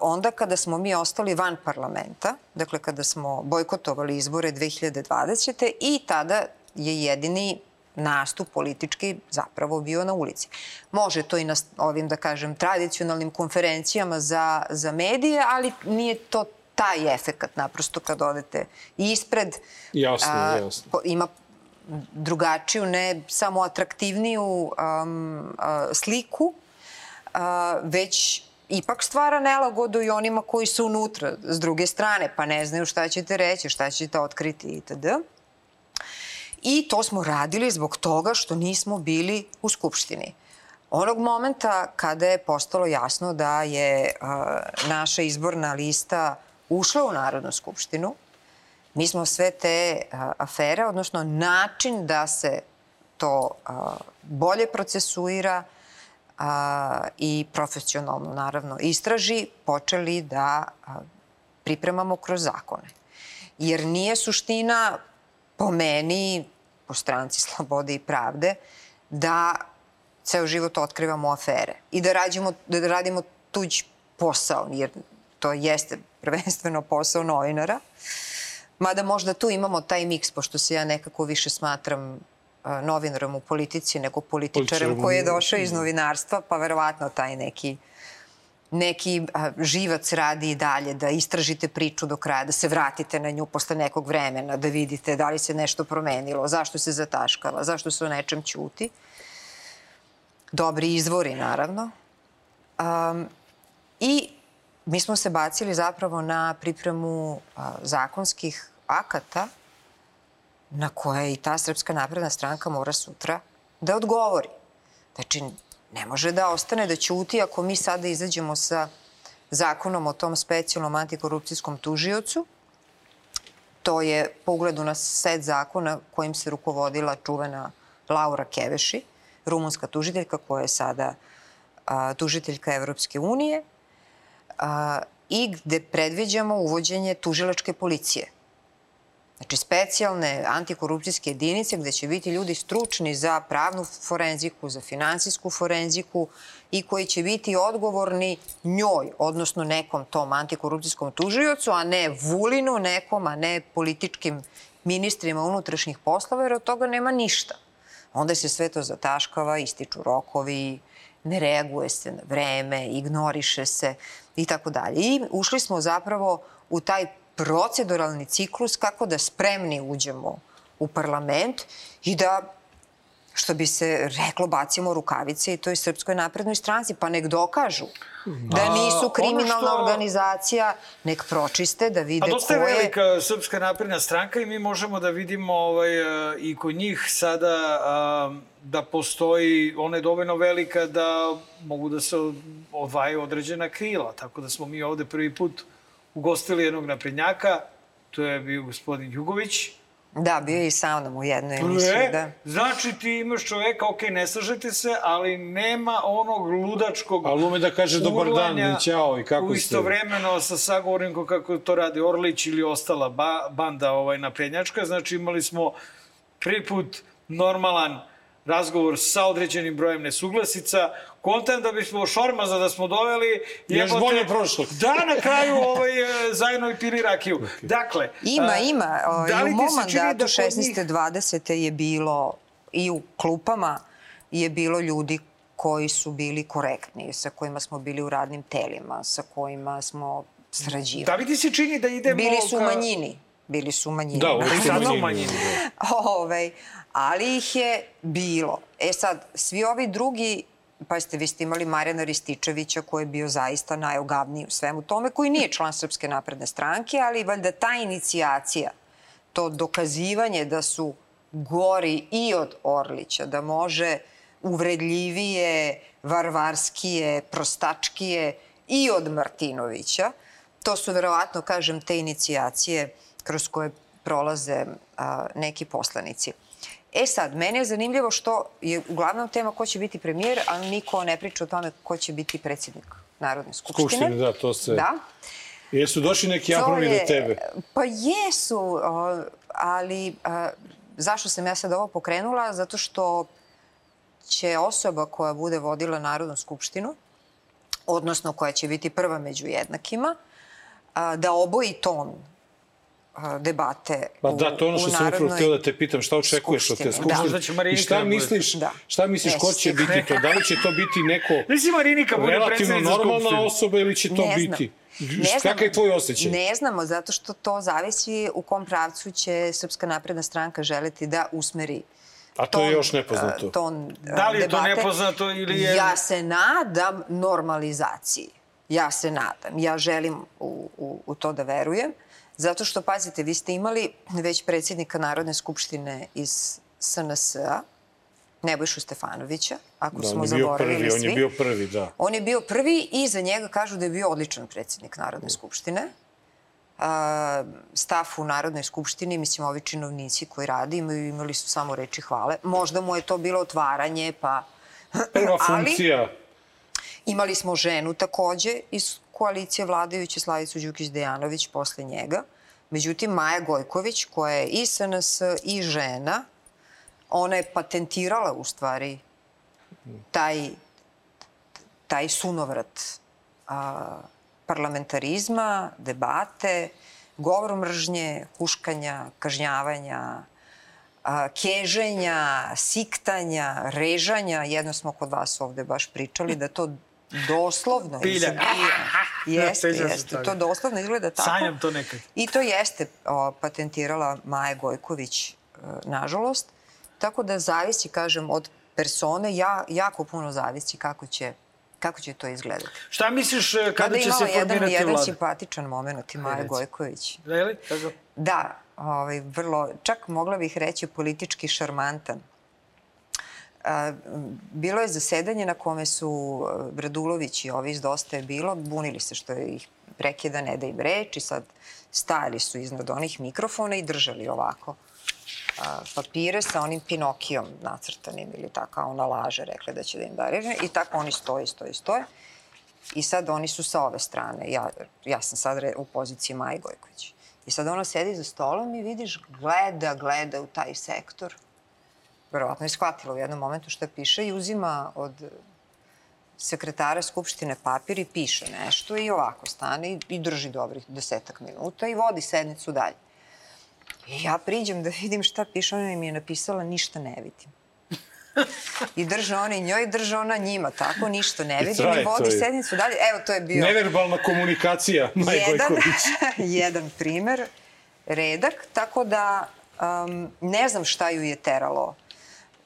Onda kada smo mi ostali van parlamenta, dakle kada smo bojkotovali izbore 2020. i tada je jedini nastup politički zapravo bio na ulici. Može to i na ovim, da kažem, tradicionalnim konferencijama za, za medije, ali nije to taj efekat naprosto kad odete ispred. Jasno, a, jasno. po- ima drugačiju, ne samo atraktivniju um, a, sliku, a, već ipak stvara nelagodu i onima koji su unutra s druge strane, pa ne znaju šta ćete reći, šta ćete otkriti itd. I to smo radili zbog toga što nismo bili u Skupštini. Onog momenta kada je postalo jasno da je naša izborna lista ušla u Narodnu skupštinu, mi smo sve te afere, odnosno način da se to bolje procesuira i profesionalno, naravno, istraži, počeli da pripremamo kroz zakone. Jer nije suština po meni, po stranci Slobode i Pravde, da ceo život otkrivamo afere i da, rađimo, da radimo tuđ posao, jer to jeste prvenstveno posao novinara. Mada možda tu imamo taj miks, pošto se ja nekako više smatram a, novinarom u politici nego političarem koji je da. došao iz novinarstva, pa verovatno taj neki neki živac radi i dalje, da istražite priču do kraja, da se vratite na nju posle nekog vremena, da vidite da li se nešto promenilo, zašto se zataškava, zašto se o nečem ćuti. dobri izvori, naravno. Um, I mi smo se bacili zapravo na pripremu a, zakonskih akata na koje i ta Srpska napredna stranka mora sutra da odgovori. Znači, ne može da ostane da ćuti ako mi sada izađemo sa zakonom o tom specijalnom antikorupcijskom tužiocu. To je po ugledu na set zakona kojim se rukovodila čuvena Laura Keveši, rumunska tužiteljka koja je sada a, tužiteljka Evropske unije a, i gde predviđamo uvođenje tužilačke policije. Znači, specijalne antikorupcijske jedinice gde će biti ljudi stručni za pravnu forenziku, za finansijsku forenziku i koji će biti odgovorni njoj, odnosno nekom tom antikorupcijskom tužiocu, a ne Vulinu nekom, a ne političkim ministrima unutrašnjih poslova, jer od toga nema ništa. Onda se sve to zataškava, ističu rokovi, ne reaguje se na vreme, ignoriše se i tako dalje. I ušli smo zapravo u taj proceduralni ciklus kako da spremni uđemo u parlament i da što bi se reklo, bacimo rukavice i toj Srpskoj naprednoj stranci, pa nek dokažu da nisu kriminalna što... organizacija, nek pročiste, da vide ko je... A dosta je velika Srpska napredna stranka i mi možemo da vidimo ovaj, e, i kod njih sada da postoji, ona je dovoljno velika da mogu da se odvajaju određena krila, tako da smo mi ovde prvi put ugostili jednog naprednjaka, to je bio gospodin Jugović, Da, bio je i sa mnom u jednoj emisiji, da. Znači ti imaš čoveka, ok, ne slažete se, ali nema onog ludačkog Ali ume da kaže dobar dan i ćao i kako ste. Istovremeno sa sagovornikom kako to radi Orlić ili ostala ba, banda ovaj, naprednjačka. Znači imali smo prvi put normalan razgovor sa određenim brojem nesuglasica, kontent da bismo Šormaza da smo doveli... Još bolje prošlo. Da, na kraju ovaj, e, zajedno i pili rakiju. Okay. Dakle... Ima, a, ima. O, da I u mom mandatu da 16. je bilo i u klupama je bilo ljudi koji su bili korektni, sa kojima smo bili u radnim telima, sa kojima smo srađivali. Da li ti se čini da idemo... Bili su u manjini. Bili su u manjini. Da, uvijek su u manjini. Ove, ovaj, ali ih je bilo. E sad, svi ovi drugi pa ste vi ste imali Marijana Rističevića koji je bio zaista najogavniji u svemu tome, koji nije član Srpske napredne stranke, ali valjda ta inicijacija, to dokazivanje da su gori i od Orlića, da može uvredljivije, varvarskije, prostačkije i od Martinovića, to su verovatno, kažem, te inicijacije kroz koje prolaze a, neki poslanici. E sad, mene je zanimljivo što je uglavnom tema ko će biti premijer, ali niko ne priča o tome ko će biti predsjednik Narodne skupštine. Skupštine, da, to se... Da. Jesu došli neki aprovi do tebe? Pa jesu, ali zašto sam ja sad ovo pokrenula? Zato što će osoba koja bude vodila Narodnu skupštinu, odnosno koja će biti prva među jednakima, da oboji ton debate Pa da, to ono što sam upravo htio da te pitam, šta očekuješ od te da. skupštine? Da. I šta misliš, da. šta misliš, ko će biti to? Da li će to biti neko Marinika bude relativno normalna osoba ili će to ne biti? Ne Kakav je tvoj osjećaj? Ne znamo, zato što to zavisi u kom pravcu će Srpska napredna stranka želeti da usmeri A to ton, je još nepoznato. Ton, da li je debate. to nepoznato ili je... Ja se nadam normalizaciji. Ja se nadam. Ja želim u, u, u to da verujem. Zato što, pazite, vi ste imali već predsjednika Narodne skupštine iz SNS-a, Nebojšu Stefanovića, ako da, smo zaboravili prvi, svi. On je bio prvi, da. On je bio prvi i za njega kažu da je bio odličan predsjednik Narodne skupštine. Uh, staf u Narodnoj skupštini, mislim, ovi činovnici koji radi, imaju, imali su samo reči hvale. Možda mu je to bilo otvaranje, pa... Prva funkcija. Ali, imali smo ženu takođe iz koalicije vladajuće Slavicu Đukić-Dejanović posle njega. Međutim, Maja Gojković, koja je i SNS i žena, ona je patentirala u stvari taj, taj sunovrat a, parlamentarizma, debate, govor mržnje, huškanja, kažnjavanja, a, keženja, siktanja, režanja. Jedno smo kod vas ovde baš pričali da to doslovno Pilja. Jeste, jeste. To doslovno izgleda tako. Sanjam to nekad. I to jeste o, patentirala Maja Gojković, e, nažalost. Tako da zavisi, kažem, od persone, ja, jako puno zavisi kako će kako će to izgledati. Šta misliš e, kada će se formirati vlada? jedan, jedan vlada? simpatičan moment i Maja Gojković. Da, je li? Kako? Da, ovaj, vrlo, čak mogla bih reći politički šarmantan. Bilo je zasedanje na kome su Bradulović i ovi iz Dosta je bilo, bunili se što je ih prekida, ne da im reč i sad stajali su iznad onih mikrofona i držali ovako papire sa onim Pinokijom nacrtanim ili tako, ona laže, rekla da će da im da reže. I tako oni stoje, stoje, stoje. I sad oni su sa ove strane. Ja, ja sam sad u poziciji Maji Gojković. I sad ona sedi za stolom i vidiš, gleda, gleda u taj sektor. Verovatno je shvatila u jednom momentu šta piše i uzima od sekretara Skupštine papir i piše nešto i ovako stane i, i drži dobrih desetak minuta i vodi sednicu dalje. I ja priđem da vidim šta piše, ona mi je napisala ništa ne vidim. I drže oni njoj, drže ona njima, tako, ništa ne vidim i, i vodi sednicu dalje. Evo, to je bio... Neverbalna komunikacija, Maj jedan, Gojković. jedan primer, redak, tako da um, ne znam šta ju je teralo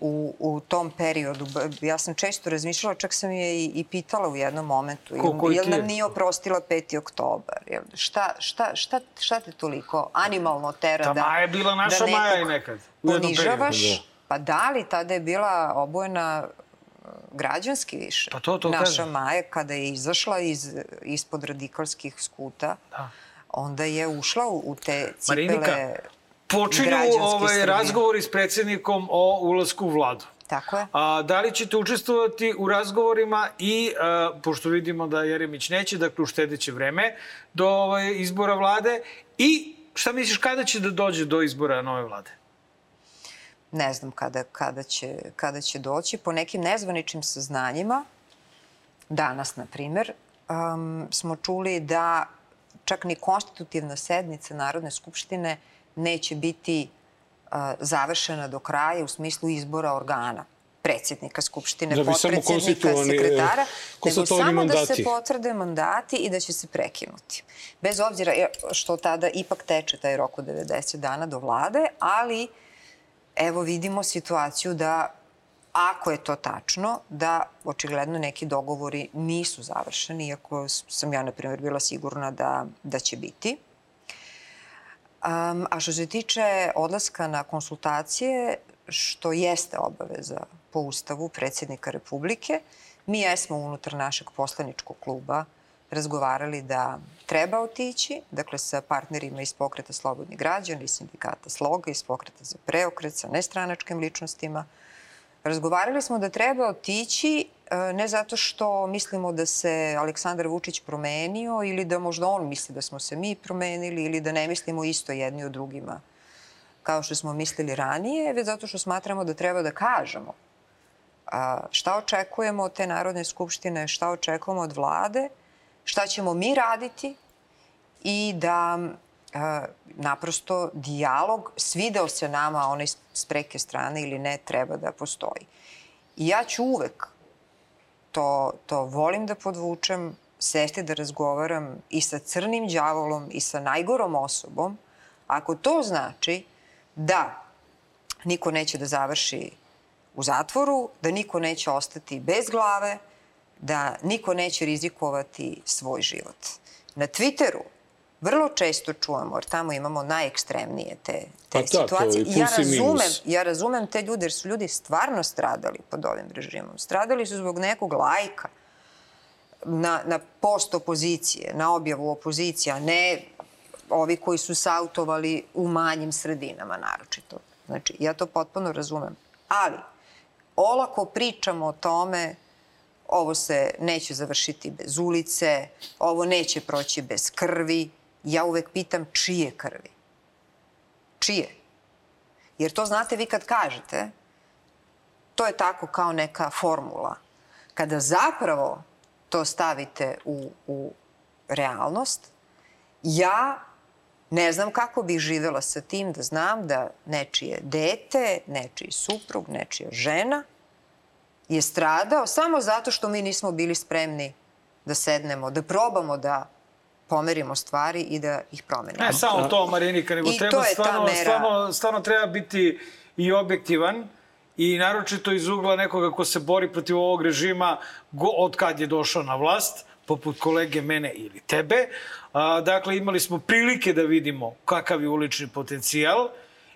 u, u tom periodu. Ja sam često razmišljala, čak sam je i, i pitala u jednom momentu, Ko, jel nam nije oprostila 5. oktobar? Jel, šta, šta, šta, šta te toliko animalno tera Ta da... Ta Maja je bila naša da Maja i nekad. Ponižavaš, pa da li tada je bila obojena uh, građanski više. Pa to, to Naša kažem. Maja kada je izašla iz, ispod radikalskih skuta, da. onda je ušla u, u te cipele... Marinika, počinju ovaj, razgovori s predsjednikom o ulasku u vladu. Tako je. A, da li ćete učestvovati u razgovorima i, a, pošto vidimo da Jeremić neće, dakle uštedeće vreme do ovaj, izbora vlade i šta misliš kada će da dođe do izbora nove vlade? Ne znam kada, kada, će, kada će doći. Po nekim nezvaničnim saznanjima, danas, na primer, um, smo čuli da čak ni konstitutivna sednica Narodne skupštine uh, neće biti završena do kraja u smislu izbora organa predsjednika Skupštine, da potpredsjednika, e, sekretara, nego samo mandati. da se potvrde mandati i da će se prekinuti. Bez obzira što tada ipak teče taj rok od 90 dana do vlade, ali evo vidimo situaciju da ako je to tačno, da očigledno neki dogovori nisu završeni, iako sam ja, na primjer, bila sigurna da, da će biti. Um, a što se tiče odlaska na konsultacije, što jeste obaveza po Ustavu predsjednika Republike, mi jesmo unutar našeg poslaničkog kluba razgovarali da treba otići, dakle sa partnerima iz pokreta Slobodni građani, iz sindikata Sloga, iz pokreta za preokret, sa nestranačkim ličnostima. Razgovarali smo da treba otići E, ne zato što mislimo da se Aleksandar Vučić promenio ili da možda on misli da smo se mi promenili ili da ne mislimo isto jedni od drugima kao što smo mislili ranije, već zato što smatramo da treba da kažemo šta očekujemo od te Narodne skupštine, šta očekujemo od vlade, šta ćemo mi raditi i da naprosto dijalog, svideo se nama onaj s preke strane ili ne, treba da postoji. I ja ću uvek to, to volim da podvučem, sesti da razgovaram i sa crnim đavolom i sa najgorom osobom, ako to znači da niko neće da završi u zatvoru, da niko neće ostati bez glave, da niko neće rizikovati svoj život. Na Twitteru vrlo često čujemo, jer tamo imamo najekstremnije te, te pa situacije. Je ja razumem, ja razumem te ljude, jer su ljudi stvarno stradali pod ovim režimom. Stradali su zbog nekog lajka na, na post opozicije, na objavu opozicije, a ne ovi koji su sautovali u manjim sredinama naročito. Znači, ja to potpuno razumem. Ali, olako pričamo o tome ovo se neće završiti bez ulice, ovo neće proći bez krvi, ja uvek pitam čije krvi? Čije? Jer to znate vi kad kažete, to je tako kao neka formula. Kada zapravo to stavite u, u realnost, ja ne znam kako bih živela sa tim da znam da nečije dete, nečiji suprug, nečija žena je stradao samo zato što mi nismo bili spremni da sednemo, da probamo da pomerimo stvari i da ih promenimo. Ne samo to, Marinika, nego I treba stvarno, stvarno, stvarno treba biti i objektivan i naročito iz ugla nekoga ko se bori protiv ovog režima go, od kad je došao na vlast, poput kolege mene ili tebe. A, dakle, imali smo prilike da vidimo kakav je ulični potencijal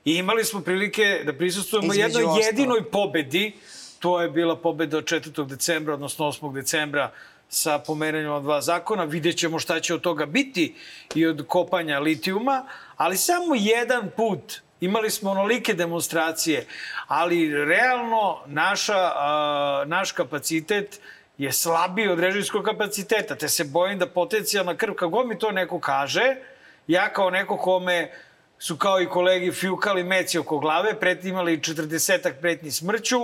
i imali smo prilike da prisustujemo jednoj jedinoj pobedi. To je bila pobeda od 4. decembra, odnosno 8. decembra sa pomeranjem od dva zakona. Vidjet ćemo šta će od toga biti i od kopanja litijuma, ali samo jedan put imali smo onolike demonstracije, ali realno naša, a, naš kapacitet je slabiji od režimskog kapaciteta, te se bojim da potencijalna krv, kako mi to neko kaže, ja kao neko kome su kao i kolegi fjukali meci oko glave, pret, imali 40-ak pretnji smrću,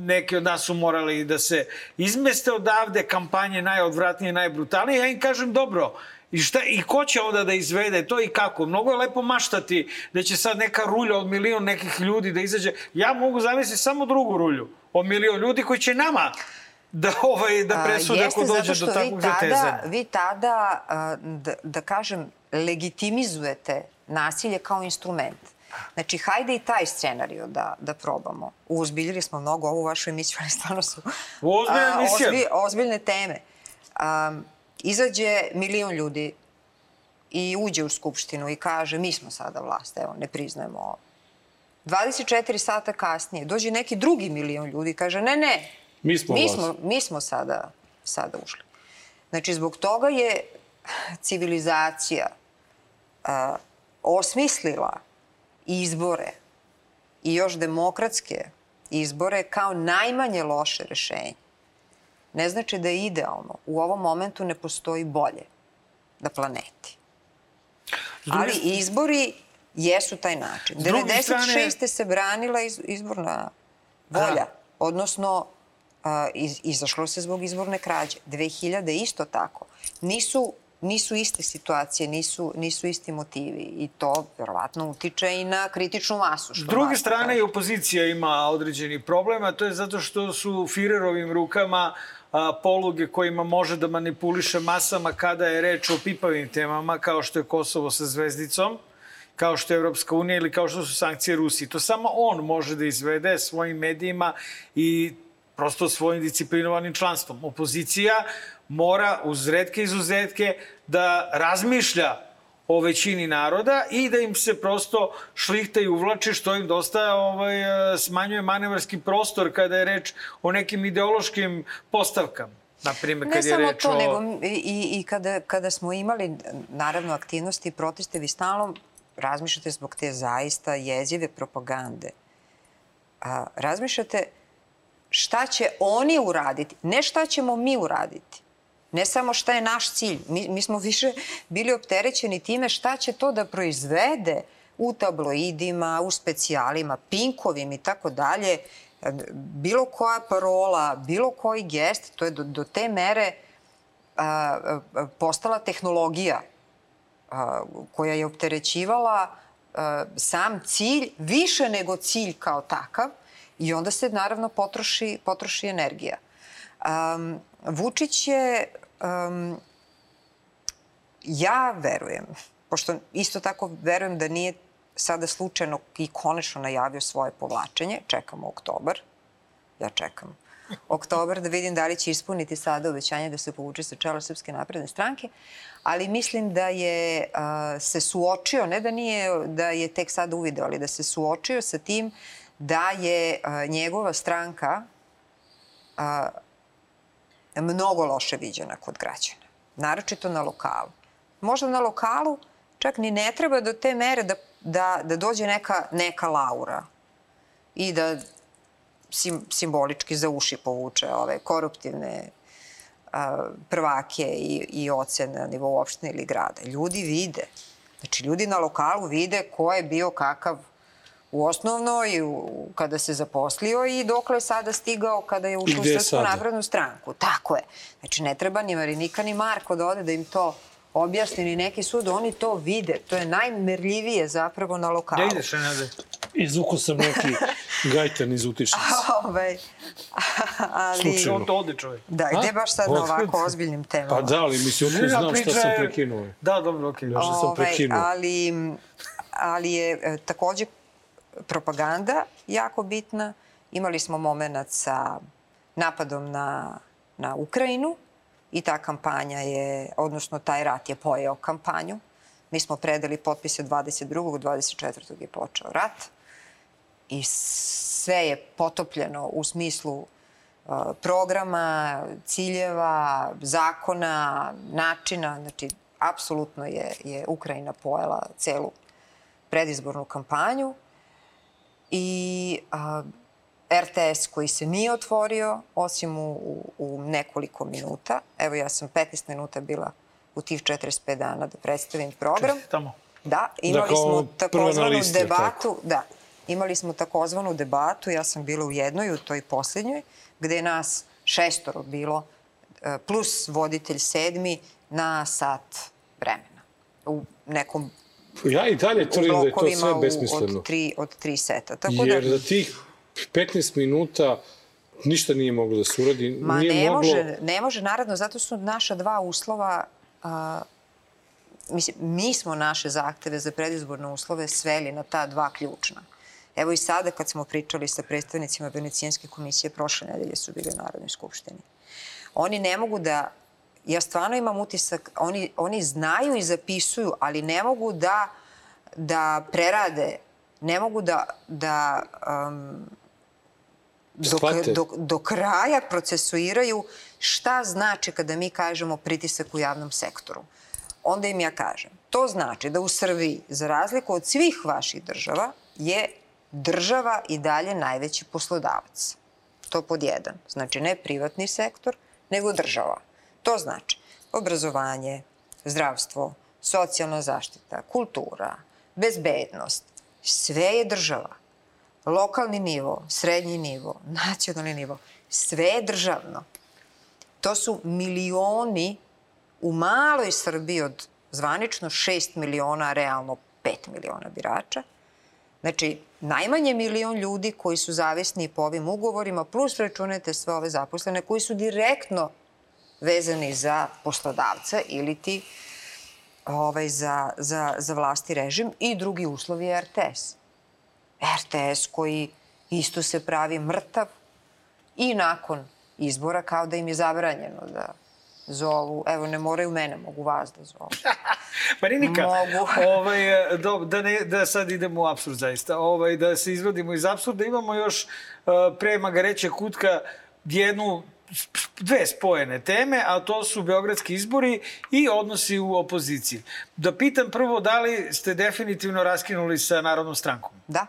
neki od nas su morali da se izmeste odavde, kampanje najodvratnije, najbrutalnije. Ja im kažem, dobro, I, šta, I ko će onda da izvede to i kako? Mnogo je lepo maštati da će sad neka rulja od milion nekih ljudi da izađe. Ja mogu zamisliti samo drugu rulju od milion ljudi koji će nama da, ovaj, da presude ako dođe do takvog vi tada, zatezanja. vi tada, da, da kažem, legitimizujete nasilje kao instrument. Znači, hajde i taj scenario da, da probamo. Uzbiljili smo mnogo ovu vašu emisiju, ali stvarno su Ozbiljna a, emisija. ozbi, ozbiljne teme. Um, izađe milion ljudi i uđe u Skupštinu i kaže mi smo sada vlast, evo, ne priznajemo ovo. 24 sata kasnije dođe neki drugi milion ljudi i kaže ne, ne, Mi smo mi smo, mi smo sada, sada ušli. Znači, zbog toga je civilizacija a, osmislila izbore i još demokratske izbore kao najmanje loše rešenje. Ne znači da je idealno. U ovom momentu ne postoji bolje na planeti. Ali izbori jesu taj način. druge 96. strane- se branila iz, izborna volja, odnosno iz, izašlo se zbog izborne krađe. 2000 isto tako. Nisu, nisu iste situacije, nisu, nisu isti motivi i to verovatno utiče i na kritičnu masu. S druge strane kaže. i opozicija ima određeni problem, a to je zato što su Firerovim rukama a, poluge kojima može da manipuliše masama kada je reč o pipavim temama, kao što je Kosovo sa zvezdicom, kao što je Evropska unija ili kao što su sankcije Rusiji. To samo on može da izvede svojim medijima i prosto svojim disciplinovanim članstvom. Opozicija mora uz redke izuzetke da razmišlja o većini naroda i da im se prosto šlihta i uvlači, što im dosta ovaj, e, smanjuje manevarski prostor kada je reč o nekim ideološkim postavkama. Naprimjer, Ne kad je samo reč to, o... nego i, i, i kada, kada smo imali, naravno, aktivnosti i proteste, vi stalno razmišljate zbog te zaista jezive propagande. A, razmišljate šta će oni uraditi, ne šta ćemo mi uraditi. Ne samo šta je naš cilj. Mi, mi smo više bili opterećeni time šta će to da proizvede u tabloidima, u specijalima, pinkovim i tako dalje. Bilo koja parola, bilo koji gest, to je do, do te mere a, a, postala tehnologija a, koja je opterećivala a, sam cilj više nego cilj kao takav i onda se naravno potroši, potroši energija. Um, Vučić je, um, ja verujem, pošto isto tako verujem da nije sada slučajno i konečno najavio svoje povlačenje, čekamo oktobar, ja čekam oktobar da vidim da li će ispuniti sada uvećanje da se povuče sa čela Srpske napredne stranke, ali mislim da je a, se suočio, ne da nije da je tek sada uvideo, ali da se suočio sa tim da je a, njegova stranka a, mnogo loše viđena kod građana. Naročito na lokalu. Možda na lokalu čak ni ne treba do te mere da, da, da dođe neka, neka laura i da sim, simbolički za uši povuče ove koruptivne a, prvake i, i ocene na nivou opštine ili grada. Ljudi vide. Znači, ljudi na lokalu vide ko je bio kakav u osnovnoj, u, kada se zaposlio i dokle je sada stigao kada je ušao u Srpsku naprednu stranku. Tako je. Znači, ne treba ni Marinika ni Marko da ode da im to objasni ni neki sud, oni to vide. To je najmerljivije zapravo na lokalu. Gde ideš, Renade? Izvuko sam neki gajtan iz utišnice. Ovaj, ali... Slučajno. On to ode čovjek. Da, gde baš sad na ovako ozbiljnim temama? Pa da, ali mislim, otkud znam šta sam prekinuo. Da, dobro, okej. Ja što sam prekinuo. ali, ali je e, takođe propaganda jako bitna. Imali smo moment sa napadom na, na Ukrajinu i ta kampanja je, odnosno taj rat je pojeo kampanju. Mi smo predali potpise 22. 24. je počeo rat i sve je potopljeno u smislu uh, programa, ciljeva, zakona, načina. Znači, apsolutno je, je Ukrajina pojela celu predizbornu kampanju i a, RTS koji se nije otvorio osim u, u, u nekoliko minuta. Evo ja sam 15 minuta bila u tih 45 dana da predstavim program. Tamo. Da, imali Dakle, smo takozvanu listi, debatu, tako. da, imali smo takozvanu debatu, ja sam bila u jednoj, u toj poslednjoj, gde je nas šestoro bilo, e, plus voditelj sedmi na sat vremena. U nekom Ja i dalje tvrdim da je to sve besmisleno. od tri, od tri seta. Tako Jer da, za tih 15 minuta ništa nije moglo da se uradi. ma nije ne moglo... može, ne može, naravno, zato su naša dva uslova a, mislim, mi smo naše zahteve za predizborne uslove sveli na ta dva ključna. Evo i sada kad smo pričali sa predstavnicima Venecijanske komisije, prošle nedelje su bili u Narodnoj skupštini. Oni ne mogu da, ja stvarno imam utisak, oni, oni znaju i zapisuju, ali ne mogu da, da prerade, ne mogu da, da um, do, Shvate. do, do kraja procesuiraju šta znači kada mi kažemo pritisak u javnom sektoru. Onda im ja kažem, to znači da u Srbiji, za razliku od svih vaših država, je država i dalje najveći poslodavac. To pod jedan. Znači ne privatni sektor, nego država. To znači obrazovanje, zdravstvo, socijalna zaštita, kultura, bezbednost. Sve je država. Lokalni nivo, srednji nivo, nacionalni nivo. Sve je državno. To su milioni u maloj Srbiji od zvanično 6 miliona, realno 5 miliona birača. Znači, najmanje milion ljudi koji su zavisni po ovim ugovorima, plus računajte sve ove zaposlene koji su direktno vezani za poslodavca ili ti ovaj, za, za, za vlast i režim i drugi uslov je RTS. RTS koji isto se pravi mrtav i nakon izbora kao da im je zabranjeno da zovu, evo ne moraju mene, mogu vas da zovu. Marinika, Mogu. ovaj, do, da, ne, da sad idemo u absurd zaista, ovaj, da se izvadimo iz absurda, imamo još uh, pre Magareće Kutka jednu dve spojene teme, a to su beogradski izbori i odnosi u opoziciji. Da pitam prvo da li ste definitivno raskinuli sa Narodnom strankom? Da.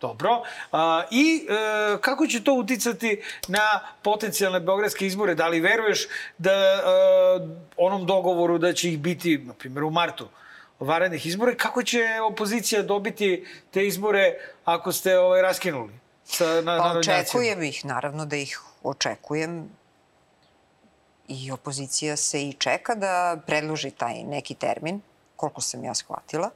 Dobro. A, I e, kako će to uticati na potencijalne beogradske izbore? Da li veruješ da e, onom dogovoru da će ih biti, na primjer, u martu varednih izbora, kako će opozicija dobiti te izbore ako ste ovaj, raskinuli sa na, Pa očekujem ih, naravno da ih očekujem. I opozicija se i čeka da predloži taj neki termin, koliko sam ja shvatila.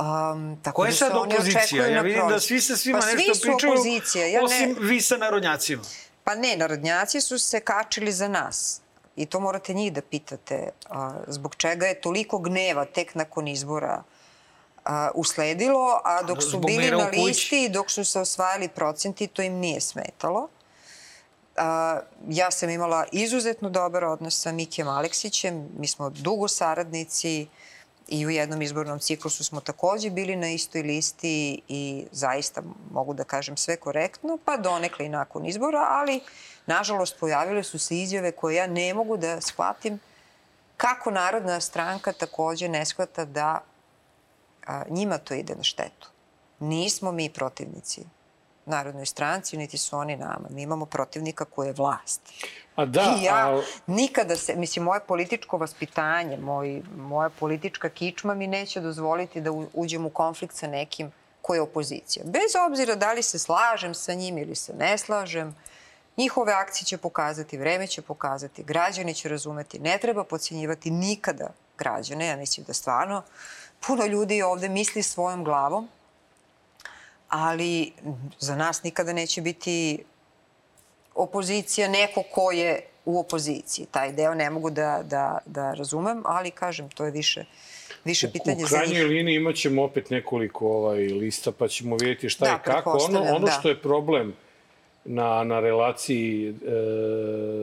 Um, tako Ko je da sad se oni opozicija? Ja vidim da svi sa svima pa nešto svi pričaju, opozicija. Ja osim ne, vi sa narodnjacima. Pa ne, narodnjaci su se kačili za nas. I to morate njih da pitate. A, zbog čega je toliko gneva tek nakon izbora a, usledilo, a dok su bili na listi i dok su se osvajali procenti, to im nije smetalo. A, ja sam imala izuzetno dobar odnos sa Mikem Aleksićem. Mi smo dugo saradnici i u jednom izbornom ciklusu smo takođe bili na istoj listi i zaista mogu da kažem sve korektno, pa donekle i nakon izbora, ali nažalost pojavile su se izjave koje ja ne mogu da shvatim kako Narodna stranka takođe ne shvata da njima to ide na štetu. Nismo mi protivnici Narodnoj stranci, niti su oni nama. Mi imamo protivnika koji je vlast. A da, I ja a, nikada se, mislim, moje političko vaspitanje, moj, moja politička kičma mi neće dozvoliti da uđem u konflikt sa nekim ko je opozicija. Bez obzira da li se slažem sa njim ili se ne slažem, njihove akcije će pokazati, vreme će pokazati, građani će razumeti. Ne treba podcjenjivati nikada građane. Ja mislim da stvarno puno ljudi ovde misli svojom glavom, ali za nas nikada neće biti opozicija neko ko je u opoziciji. Taj deo ne mogu da, da, da razumem, ali kažem, to je više, više pitanje U za krajnjoj njih. liniji imat ćemo opet nekoliko ovaj, lista, pa ćemo vidjeti šta Da, i kako. Ono, ono da. što je problem na, na relaciji e,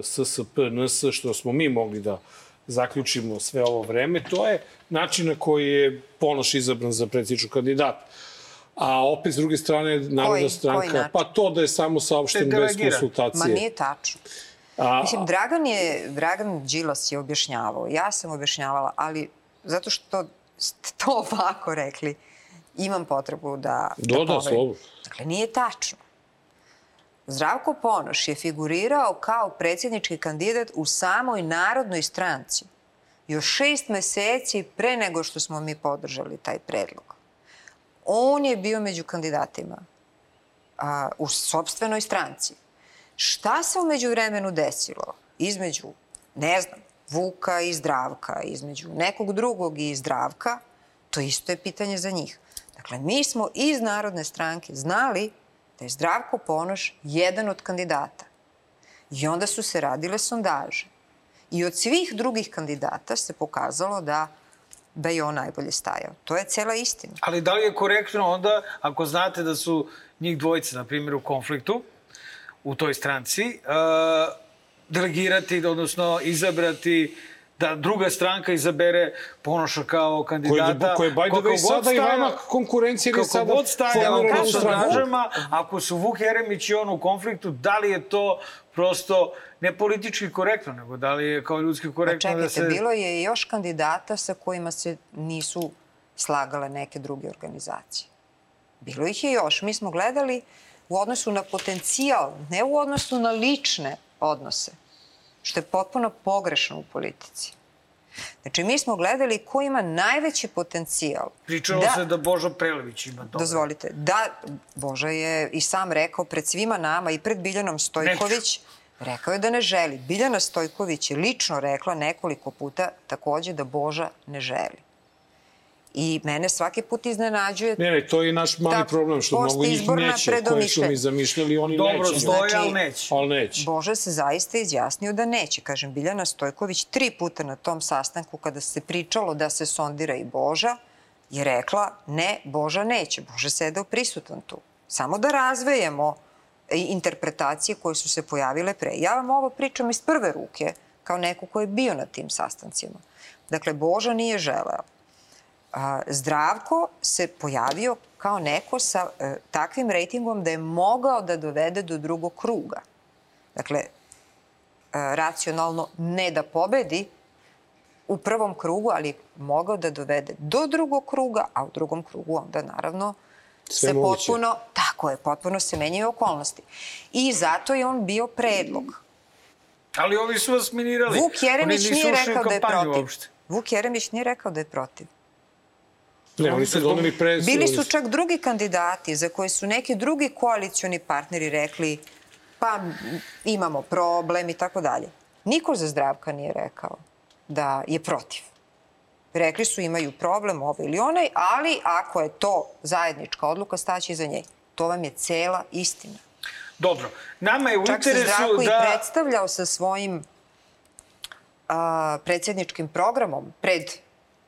SSP-NS, što smo mi mogli da zaključimo sve ovo vreme, to je način na koji je Ponoš izabran za predsjedničkog kandidata. A opet, s druge strane, Narodna Koji- koji stranka, način? pa to da je samo saopšten Da bez konsultacije. Ma nije tačno. A, Mislim, Dragan je, Dragan Đilas je objašnjavao, ja sam objašnjavala, ali zato što ste to ovako rekli, imam potrebu da, Da, da, slobodno. Dakle, nije tačno. Zdravko Ponoš je figurirao kao predsjednički kandidat u samoj narodnoj stranci još šest meseci pre nego što smo mi podržali taj predlog. On je bio među kandidatima a, u sobstvenoj stranci. Šta se umeđu vremenu desilo između, ne znam, Vuka i Zdravka, između nekog drugog i Zdravka, to isto je pitanje za njih. Dakle, mi smo iz Narodne stranke znali da je Zdravko Ponoš jedan od kandidata. I onda su se radile sondaže. I od svih drugih kandidata se pokazalo da da je on najbolje stajao. To je cela istina. Ali da li je korektno onda, ako znate da su njih dvojica, na primjer, u konfliktu, u toj stranci, uh, delegirati, odnosno izabrati da druga stranka izabere Ponoša kao kandidata. koji je, by the koliko way, god sada i vama konkurencija je Kako sada god stajao formirana u sondažama, ako su Vuk Jeremić i on u konfliktu, da li je to prosto ne politički korektno, nego da li je kao ljudski Pa korektno čekajte, da se... bilo je još kandidata sa kojima se nisu slagale neke druge organizacije. Bilo ih je još. Mi smo gledali u odnosu na potencijal, ne u odnosu na lične odnose, što je potpuno pogrešno u politici. Znači, mi smo gledali ko ima najveći potencijal. Pričalo se da Božo Prelević ima to. Dozvolite, da, Boža je i sam rekao pred svima nama i pred Biljanom Stojković, rekao je da ne želi. Biljana Stojković je lično rekla nekoliko puta takođe da Boža ne želi. I mene svaki put iznenađuje Ne, ne, to je naš mali Ta problem, što mnogo njih neće, koje su mi zamišljali, oni Dobro, neće. stoje, Znači, ali neće. Ali neće. Boža se zaista izjasnio da neće. Kažem, Biljana Stojković tri puta na tom sastanku kada se pričalo da se sondira i Boža, je rekla ne, Boža neće. Boža sedeo prisutan tu. Samo da razvejemo interpretacije koje su se pojavile pre. Ja vam ovo pričam iz prve ruke, kao neko ko je bio na tim sastancima. Dakle, Boža nije želeo. Zdravko se pojavio kao neko sa e, takvim rejtingom da je mogao da dovede do drugog kruga. Dakle, e, racionalno ne da pobedi u prvom krugu, ali mogao da dovede do drugog kruga, a u drugom krugu onda naravno Sve se moguće. potpuno, tako je, potpuno se menjaju okolnosti. I zato je on bio predlog. Ali ovi su vas minirali. Vuk Jeremić Oni nisu nije rekao da je protiv. Uopšte. Vuk Jeremić nije rekao da je protiv. Ne, oni su doneli presu. Bili su čak drugi kandidati za koje su neki drugi koalicioni partneri rekli pa imamo problem i tako dalje. Niko za zdravka nije rekao da je protiv. Rekli su imaju problem ovaj ili onaj, ali ako je to zajednička odluka, staći za nje. To vam je cela istina. Dobro, nama je u Čak se interesu Zdravko i da... predstavljao sa svojim a, predsjedničkim programom pred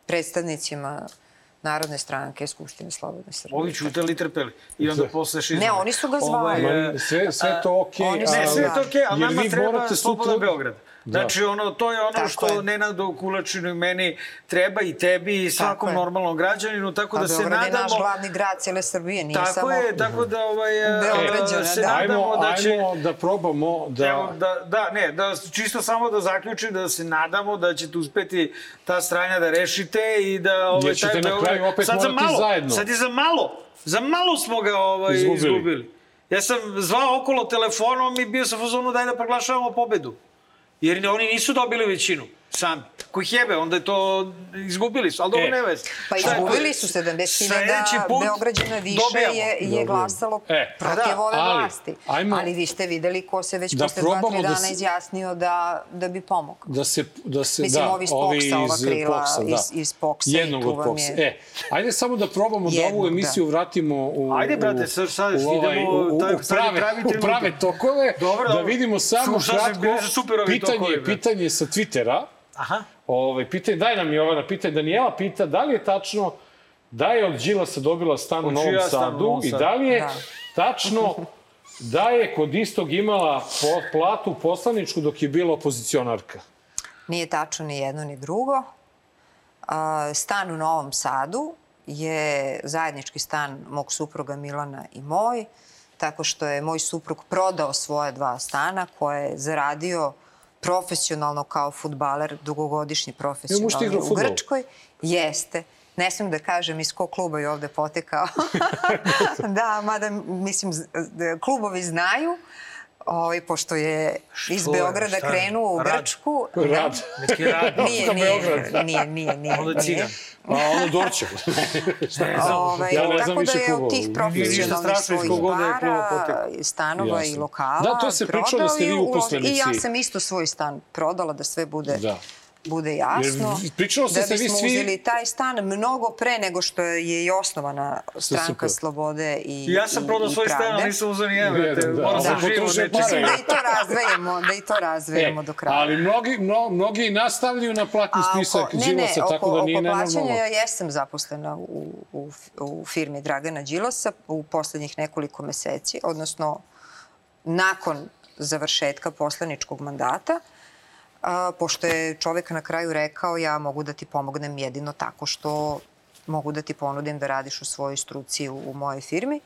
predstavnicima Narodne stranke Skupštine Slobodne Srbije. Ovi čutali i trpeli. I onda posle šizma. Ne, oni su ga zvali. Ma, sve, sve to okej, Oni su Ne, sve je to okej, ali Jer nama treba morate slobodan sutra- Beograd. Da. Znači, ono, to je ono Tako što je. Nenadu Kulačinu i meni treba i tebi i svakom je. normalnom građaninu, tako Pa da se Beograd je naš nadamo... glavni grad cijele Srbije, nije Tako samo... je, tako da ovaj, e, Beograđana, se da. nadamo Ajmo, da će... ajmo da probamo da... Evo, da, da, ne, da, čisto samo da zaključim da se nadamo da ćete uspeti ta stranja da rešite i da ovaj, Jer ćete taj na Beograd- kraju opet sad morati malo, zajedno. Sad je za malo, za malo smo ga ovaj, Izgubili. izgubili. Ja sam zvao okolo telefonom i bio sam u fazonu daj da proglašavamo pobedu. Jer oni nisu dobili većinu. Sam. Koji jebe, onda je to izgubili su, ali dobro E. ne vez. Pa izgubili su 70.000 Sledeći put Beograđana više dobijamo. je, je glasalo E, protiv da, ove ali, vlasti. ajmo- ali vi ste videli ko se već Da posle dva, probamo tri da dana se- izjasnio da, da bi pomogao. da se da se Mislim, da ovi iz Poksa, ova krila iz- iz Poksa jednog od Poksa. je- E, ajde samo da probamo da Jednog, ovu emisiju vratimo u Ajde, brate, u- sad- sad u, idemo, u, u, taj- u prave, pravi u prave tokove Dobro, da vidimo samo kratko pitanje pitanje sa Twittera. Aha. Ovaj pitanje daj nam Jovana pitanje Daniela pita da li je tačno da je od Đilasa dobila stan u Novom Sadu Novom i da li je Da. tačno da je kod istog imala po, platu poslaničku dok je bila opozicionarka. Nije tačno ni jedno ni drugo. A, Stan u Novom Sadu je zajednički stan mog supruga Milana i moj, tako što je moj suprug prodao svoje dva stana koje je zaradio profesionalno kao futbaler, dugogodišnji profesionalni u? Grčkoj. Jeste. Ne smijem da kažem iz kog kluba je ovde potekao. da, mada mislim, klubovi znaju, ovaj, pošto je iz Što? Beograda Šta krenuo u Rad. Grčku. Rad. Neki rad. Nije, nije, nije, nije, nije. Onda cigan. A ono Dorčev. Ovaj, Ja ne znam tako da više je od tih profesionalnih svojih kog god da je kluba bara, stanova i Jasno. lokala Da, to se pričalo da ste vi i uposlenici. I ja sam isto svoj stan prodala da sve bude Da. Bude jasno. Jer pričalo se da da bismo svi- uzeli taj stan mnogo pre nego što je i osnovana stranka super. Slobode i Ja sam prodao svoj stan, ali nisam uzeo ni evra. Jedan, da. Moram Da. sam Da. živo pare. Da i to razvejemo, da i to razvejemo do kraja. E, ali mnogi, mno, mnogi nastavljaju na platni spisak ne, ne, Đilasa, tako oko, da nije oko plaćanja nenormalno. ja jesam zaposlena u, u, u firmi Dragana Đilasa u poslednjih nekoliko meseci, odnosno nakon završetka poslaničkog mandata, a, pošto je čovek na kraju rekao ja mogu da ti pomognem jedino tako što mogu da ti ponudim da radiš u svojoj struci u, u mojoj firmi,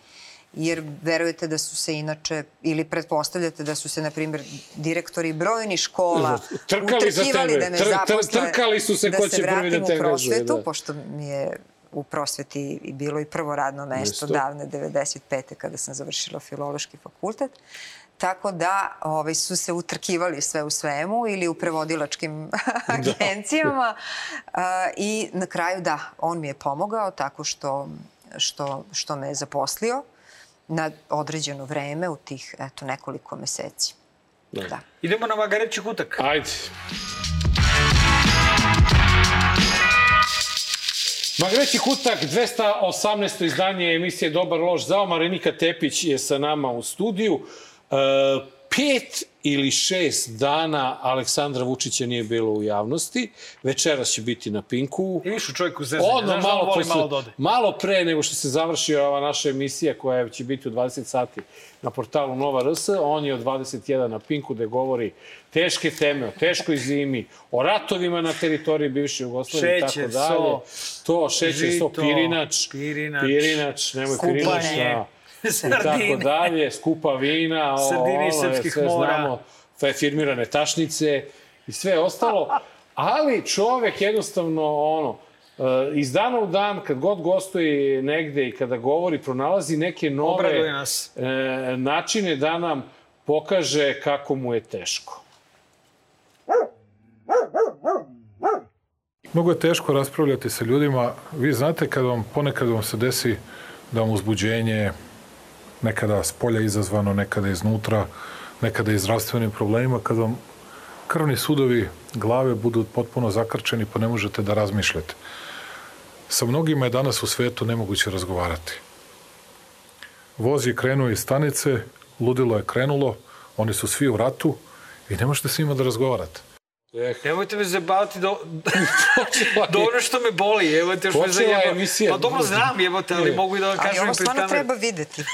jer verujete da su se inače, ili pretpostavljate da su se, na primjer, direktori brojnih škola Trkali za tebe. da me Tr- tr- trkali su se da ko će prvi vratim da te u prosvetu, da. pošto mi je u prosveti i bilo i prvo radno mesto Mesto. davne 95. kada sam završila filološki fakultet. Tako da ovaj, su se utrkivali sve u svemu ili u prevodilačkim agencijama. A, I na kraju da, on mi je pomogao tako što, što, što me je zaposlio na određeno vreme u tih eto, nekoliko meseci. Da. Idemo na magareći kutak. Ajde. Magreći Kutak, 218. izdanje emisije Dobar loš zao. Marenika Tepić je sa nama u studiju. Pet ili šest dana Aleksandra Vučića nije bilo u javnosti. Večeras će biti na Pinku. I viš u čovjeku zezanje. Odmah Znaš da malo, posle, malo da ode. malo pre nego što se završi ova naša emisija koja će biti u 20 sati na portalu Nova RS, on je od 21 na Pinku gde govori teške teme o teškoj zimi, o ratovima na teritoriji bivše Jugoslavije i tako dalje. so, to, šećer, so, pirinač, pirinač, pirinač nemoj pirinač, kupanje, da, i tako sardine. dalje, skupa vina, o, Sardine iz ono, srpskih sve mora. znamo, fe- firmirane tašnice i sve ostalo. Ali čovek jednostavno, ono, e, iz dana u dan, kad god gostuje negde i kada govori, pronalazi neke nove nas. e, načine da nam pokaže kako mu je teško. Mnogo je teško raspravljati sa ljudima. Vi znate kad vam ponekad vam se desi da vam uzbuđenje nekada s polja izazvano, nekada iznutra, nekada i zdravstvenim problemima, kad vam krvni sudovi glave budu potpuno zakrčeni pa ne možete da razmišljate. Sa mnogima je danas u svetu nemoguće razgovarati. Voz je krenuo iz stanice, ludilo je krenulo, oni su svi u ratu i ne možete s njima da razgovarate. Eh, Nemojte me zabavati do, do je- ono što me boli, evo te još me Počela zajeba. je emisija. Pa dobro znam, jebote, ali Ne. mogu i da vam Ali kažem ovo i pred stvarno treba videti.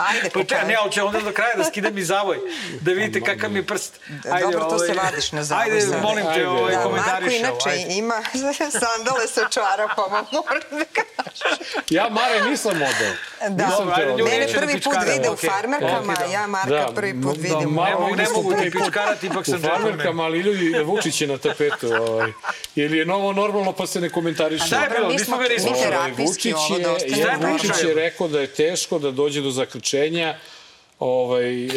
Ajde, Pa čekaj, ne, ali će onda do kraja da skidam i zavoj, da vidite kakav mi je prst. Dobro, to se vadiš na zavoj Ajde, sada. molim te, Ajde. ovaj, Da, Da, komentariš Marko inače ajde. ima sandale sa čarapama, moram da kažem. Ja, Mare, nisam model. Da, Nisam Dobro, ajde, te odel. Mene neće da prvi put vide u okej. farmerkama, Okej, da. ja Marka Da, prvi put da, vidim. Ne mogu, ne mogu prvi put. pičkarati, ipak U sam džentlmen. farmerkama, ali ljudi, Vučić je na tapetu. Ovaj. Jer je novo normalno pa se ne komentariše. Šta je bilo? mi Nismo smo terapijski Vučić je rekao da je teško da dođe do zaključenja ovaj, e,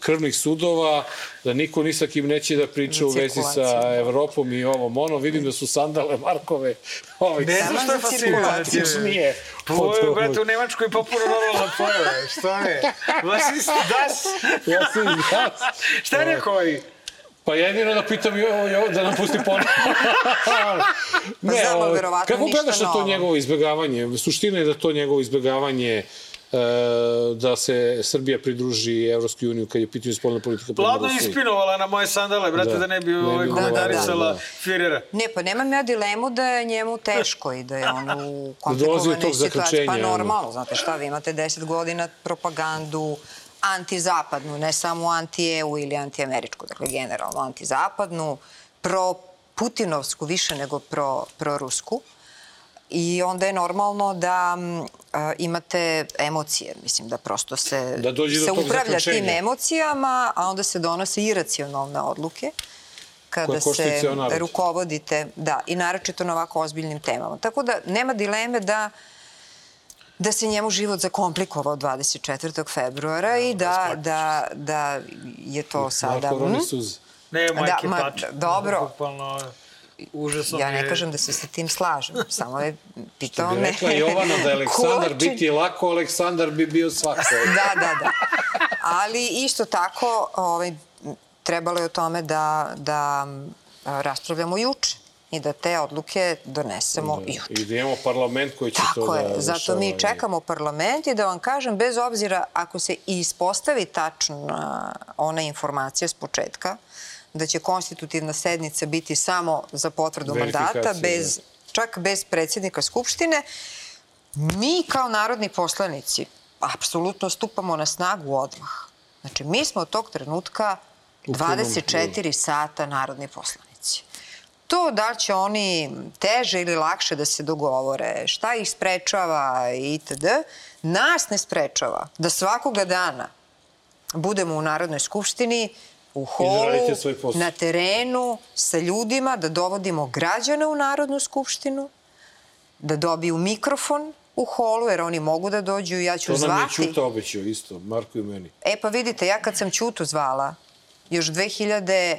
krvnih sudova, da niko ni sa kim neće da priča u vezi sa cirkulaciju. Evropom i ovom ono. Vidim da su sandale Markove. Ovaj, Ne znam što je za fascinantno. nije. To je, brate, u Nemačkoj popuno normalno pojave. Šta je? Was ist das? Ja sam ja. Šta je rekao ovaj? Pa jedino da pitam jo, jo, da nam pusti ponovno. Pa znam, ali ovaj, verovatno kako gledaš na to njegovo izbjegavanje? Suština je da to njegovo izbjegavanje e, da se Srbija pridruži Evropskoj uniju kad je pitanje spoljna politika prema Ladno Rusiji. ispinovala na moje sandale, brate, da, Da. ne bi ovaj, komentarisala da. Firera. Ne, pa nemam ja dilemu da je njemu teško i da je on u do komplikovanoj situaciji. Pa normalno, znate šta, vi imate deset godina propagandu antizapadnu, ne samo anti-EU ili anti-američku, dakle generalno antizapadnu, pro-putinovsku više nego pro, pro-rusku. I onda je normalno da m, a, imate emocije, mislim da prosto se, Da dođe do se tog upravlja tim emocijama, a onda se donose iracionalne odluke kada se rukovodite, da, i naročito na ovako ozbiljnim temama. Tako da nema dileme da da se njemu život zakomplikovao 24. februara i da, da, da je to sada... Marko roni suze. Ne, majke ma, plače. dobro. Bukvalno, užasno Ja ne je. kažem da se sa tim slažem, samo je pitao Bi me... rekla Jovana da je Aleksandar ko će- biti lako, Aleksandar bi bio svako. Da, da, da. Ali isto tako ovaj, trebalo je o tome da, da raspravljamo juče i da te odluke donesemo juče. I da imamo parlament koji će to Tako da je, zato mi čekamo parlament i da vam kažem, bez obzira ako se ispostavi tačna ona informacija s početka, da će konstitutivna sednica biti samo za potvrdu mandata, bez, čak bez predsjednika Skupštine, mi kao narodni poslanici apsolutno stupamo na snagu odmah. Znači, mi smo od tog trenutka U punom 24 sata narodni poslanici. To da li će oni teže ili lakše da se dogovore, šta ih sprečava itd., nas ne sprečava da svakoga dana budemo u Narodnoj skupštini, u holu, na terenu, sa ljudima, da dovodimo građane u Narodnu skupštinu, da dobiju mikrofon u holu, jer oni mogu da dođu i ja ću To nam je zvati. Ćuta obećao isto, Marko i meni. E pa vidite, ja kad sam Ćutu zvala, još 2000,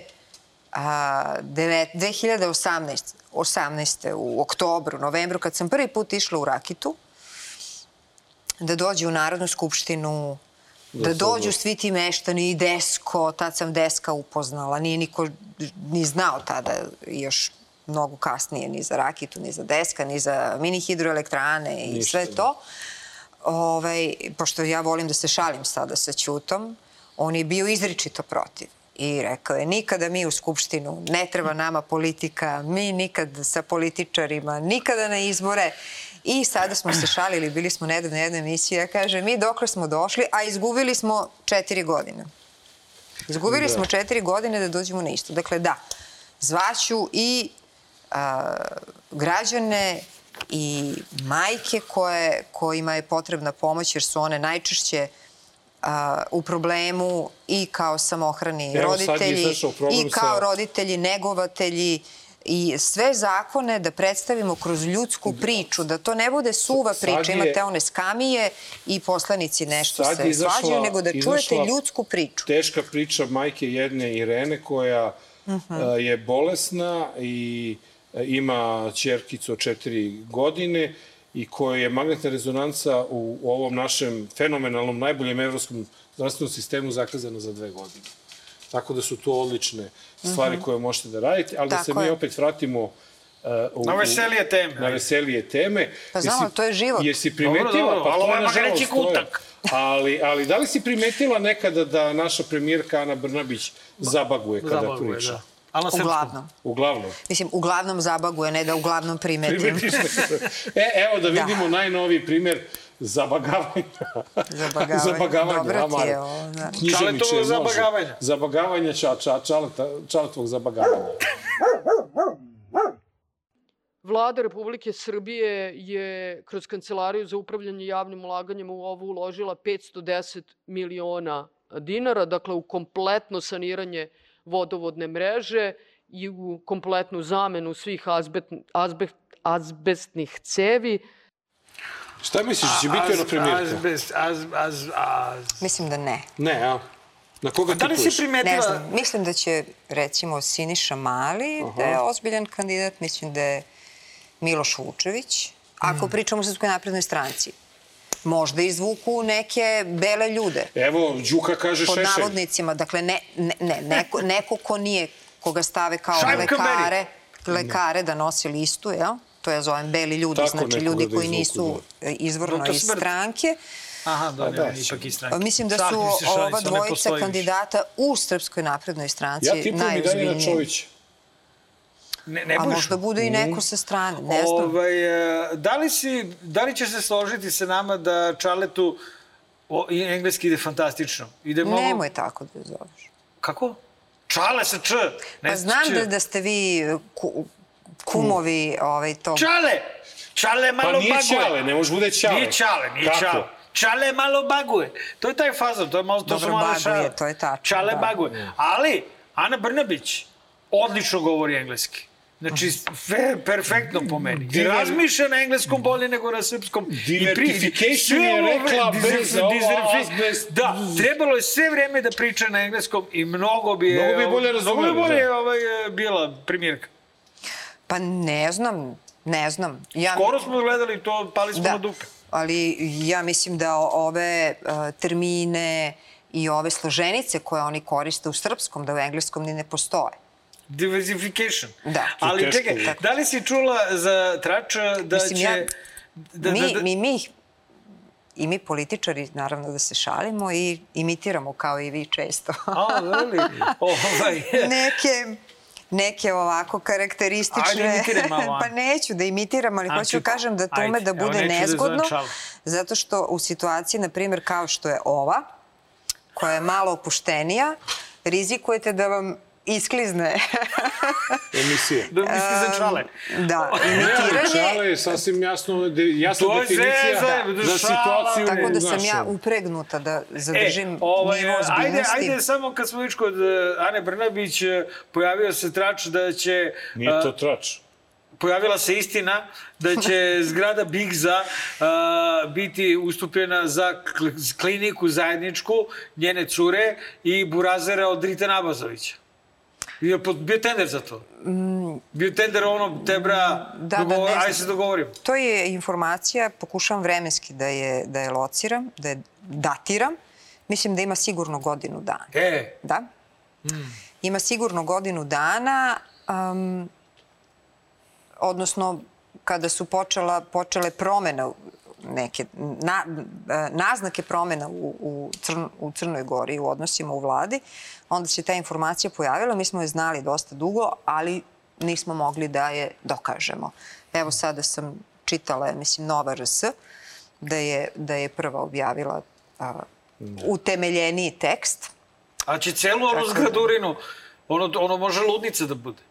a, devet- 2018. 18. u oktobru, novembru, kad sam prvi put išla u Rakitu, da dođe u Narodnu skupštinu, da, se dođu svi ti meštani i Desko, tad sam Deska upoznala, nije niko ni znao tada još mnogo kasnije ni za Rakitu, ni za Deska, ni za mini hidroelektrane i Ništa, sve da. to. Ovaj, pošto ja volim da se šalim sada sa Ćutom, on je bio izričito protiv. I rekao je, nikada mi u Skupštinu, ne treba nama politika, mi nikad sa političarima, nikada na izbore. I sada smo se šalili, bili smo nedavno na jednoj emisiji, ja kaže, mi dokle smo došli, a izgubili smo četiri godine. Izgubili Da. smo četiri godine da dođemo na isto. Dakle, da, zvaću i a, građane i majke koje, kojima je potrebna pomoć jer su one najčešće a, u problemu i kao samohrani Evo, roditelji i kao sa- roditelji, negovatelji i sve zakone da predstavimo kroz ljudsku priču, da to ne bude suva priča, je- imate one skamije i poslanici nešto se izašla- svađaju, nego da čujete ljudsku priču. Teška priča majke jedne Irene koja Mhm. a, je bolesna i a, ima čerkicu od četiri godine i koja je magnetna rezonanca u ovom našem fenomenalnom, najboljem evropskom zdravstvenom sistemu zakazana za dve godine. Tako da su to odlične stvari koje možete da radite, ali da se. Tako mi je. opet vratimo uh, u, Na veselije teme. Na veselije teme. Pa znamo, Jesi- to je život. Jesi primetila, Dobro, dobro, pa ali to ovo je je. kutak. Ali, ali da li si primetila nekada da naša premijerka Ana Brnabić zabaguje kada Zabavuje, priča? da. Ali na srpskom. Uglavnom. Uglavnom. Mislim, uglavnom zabaguje, ne da uglavnom primetim. Primetiš. E, evo da vidimo najnoviji primjer zabagavanja. Zabagavanja. zabagavanja, Dobro ti Amar. je ovo, da. Čaletovog zabagavanja. Zabagavanja ča, ča, čaleta, čaletovog zabagavanja. Vlada Republike Srbije je kroz Kancelariju za upravljanje javnim ulaganjem u ovo uložila 510 miliona dinara, dakle u kompletno saniranje vodovodne mreže i u kompletnu zamenu svih azbet, azbest, azbestnih cevi. Šta misliš, će biti ona premijerka? Azbest, az, az, az. Mislim da ne. Ne, a? Na koga Da li si primetila... Ne znam, mislim da će recimo Siniša Mali da je ozbiljan kandidat, mislim da je Miloš Vučević, ako pričamo o Srpskoj naprednoj stranci. Možda izvuku neke bele ljude, Evo, Đuka kaže pod Šešelj. navodnicima. Dakle, ne, ne, ne neko, neko ko nije, koga stave kao lekare, lekare da nosi listu, jel? To ja zovem beli ljudi, Tako znači ljudi da koji nisu e, izvorno iz stranke. Aha, da, da, ipak i stranke. Mislim da su ova dvojica kandidata u Srpskoj naprednoj stranci Ja tipujem i najozbiljniji. Čovića. Ne, ne A možda bude i neko sa strane, ne znam. Ovaj, e, da, li si, da li ćeš se složiti sa nama da Čaletu o, i engleski ide fantastično? Ide mnogo... Nemoj tako da je zoveš. Kako? Čale sa č. Ne Pa znam č. da, da ste vi ku, kumovi ovaj, tog... Čale! Čale malo Pa nije baguje. Ćale, ne može bude Ćale. Nije Čale, nije Kako? Čale. Čale malo baguje. To je taj fazon, to, je malo, to Dobro, su malo baguje, šale. to je tačno, Čale da. baguje. Ali, Ana Brnabić odlično govori engleski. Znači, fe, perfektno po meni. I Diver- razmišlja na engleskom bolje nego na srpskom. Divertification je rekla bez azbest. Da, trebalo je sve vreme da priča na engleskom i mnogo bi je... Mnogo bi je bolje Mnogo bi razumeli, bolje da. ovaj, bila primjerka. Pa ne znam, ne znam. Ja, Skoro smo gledali to, pali smo na da, dupe. ali ja mislim da ove uh, termine i ove složenice koje oni koriste u srpskom, da u engleskom ni ne postoje. Diversification. Da. Ali čekaj, Tako. da li si čula za Trača da Mislim, će... ja- da, mi, da, da, mi, mi, i mi političari, naravno da se šalimo i imitiramo kao i vi često. A, veli? Ovaj, neke neke ovako karakteristične... Ajde, imitiraj malo, pa neću da imitiram, ali Anti- hoću kažem da to ume da bude da nezgodno, čalo. zato što u situaciji, na primjer, kao što je ova, koja je malo opuštenija, rizikujete da vam isklizne Emisije. da misli za čale. da, Ne, imitiranje. Čale je sasvim jasno, de, jasna To definicija zezaj, da, za situaciju. Tako da sam ja upregnuta da zadržim E, ovaj, nivo ajde, ozbiljnosti. ajde, samo kad smo već kod eh, Ane Brnabić, eh, pojavio se trač da će... Nije to trač. pojavila se istina da će zgrada Bigza uh, biti ustupljena za kl- kliniku zajedničku njene cure i burazera od Rita Nabazovića. Bio, bio tender za to. Bio tender ono, tebra, Mm. Da, da, dogovor, ajde se dogovorimo. To je informacija, pokušavam vremenski da je, da je lociram, da je datiram. Mislim da ima sigurno godinu dana. E, Da? Ima sigurno godinu dana, um, odnosno kada su počela, počele promene neke na, e, naznake promena u, u, Crn, u Crnoj Gori u odnosima u vladi, onda se ta informacija pojavila. Mi smo je znali dosta dugo, ali nismo mogli da je dokažemo. Evo sada sam čitala, mislim, Nova RS, da je, da je prva objavila a, utemeljeniji tekst. a će celu onu Tako. zgradurinu, ono, ono može ludnica da bude.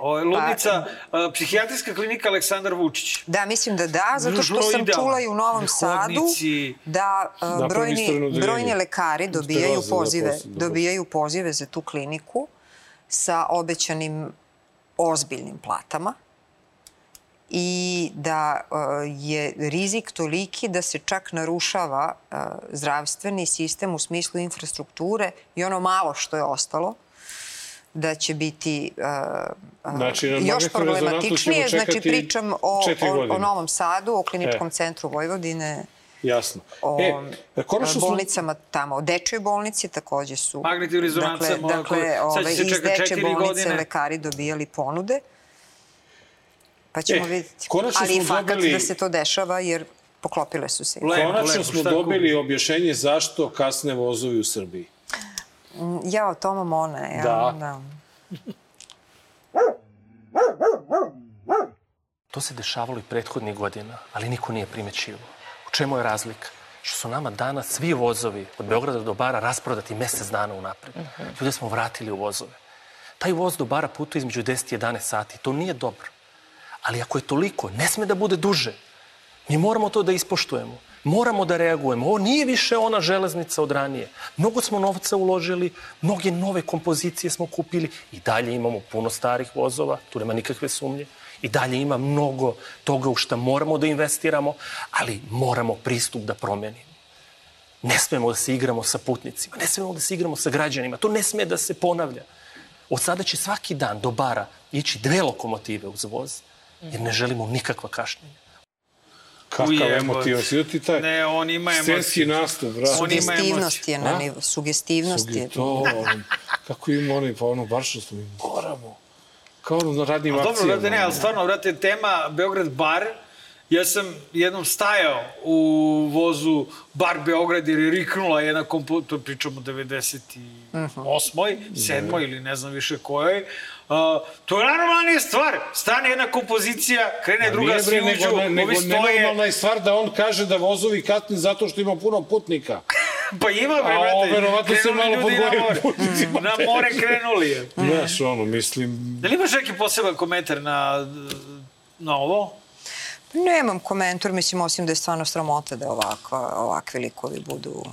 Ovo je Pa- ludnica, eh, psihijatrijska klinika Aleksandar Vučić. Da, mislim da da, zato što sam idealno. čula i u Novom Sadu da uh, brojni, brojni lekari dobijaju da, pozive, dobro. dobijaju pozive za tu kliniku sa obećanim ozbiljnim platama i da uh, je rizik toliki da se čak narušava uh, zdravstveni sistem u smislu infrastrukture i ono malo što je ostalo da će biti uh, Znači, na još problematičnije. Znači, pričam o, o. Novom Sadu, o kliničkom E. centru Vojvodine, Jasno. o e, konačno smo... bolnicama tamo, o dečoj bolnici takođe su. Magnetna rezonanca, Dakle, dakle ove, iz deče bolnice godine. lekari dobijali ponude. Pa ćemo E, vidjeti. konačno Ali i smo fakat dobili- da se to dešava jer poklopile su se. Lepo, Konačno lepo, smo dobili objašnjenje zašto kasne vozovi u Srbiji. Ja o Toma Mona, ja. Da. da. To se dešavalo i prethodnih godina, ali niko nije primećivao. U čemu je razlika? Što su nama danas svi vozovi od Beograda do Bara rasprodati mesec dana unapred. Ljude smo vratili u vozove. Taj voz do Bara putuje između 10 i 11 sati. To nije dobro. Ali ako je toliko, ne sme da bude duže. Mi moramo to da ispoštujemo. Moramo da reagujemo. Ovo nije više ona železnica od ranije. Mnogo smo novca uložili, mnoge nove kompozicije smo kupili i dalje imamo puno starih vozova, tu nema nikakve sumnje. I dalje ima mnogo toga u šta moramo da investiramo, ali moramo pristup da promenimo. Ne smemo da se igramo sa putnicima, ne smemo da se igramo sa građanima, to ne sme da se ponavlja. Od sada će svaki dan do bara ići dve lokomotive uz voz, jer ne želimo nikakva kašnjenja. Kakav Ujebote. emotivan si, ti taj Ne, on ima scenski nastup, brate. Ima Sugestivnost je na nivo, sugestivnost je. To, kako ima onaj, pa ono, baš što smo, mi moramo. Kao ono na radnim akcijama. dobro, brate, ne, ali stvarno, brate, tema Beograd bar, ja sam jednom stajao u vozu bar Beograd jer je riknula jedna kompo... to pričamo o 98. 7. ili ne znam više kojoj. Uh, to je najnormalnija stvar. Stane jedna kompozicija, krene druga, Nije, svi bre, uđu, nego, ne, nego ovi stoje. nenormalna je stvar da on kaže da vozovi kasni zato što ima puno putnika. Pa ima, bre, A brate. ovo, verovatno se malo ljudi na more. putnicima. Na more krenuli je. Znaš, ono, mislim... Da li imaš neki poseban komentar na, na ovo? Nemam komentar, mislim, osim da je stvarno sramota da ovakva, ovakvi likovi budu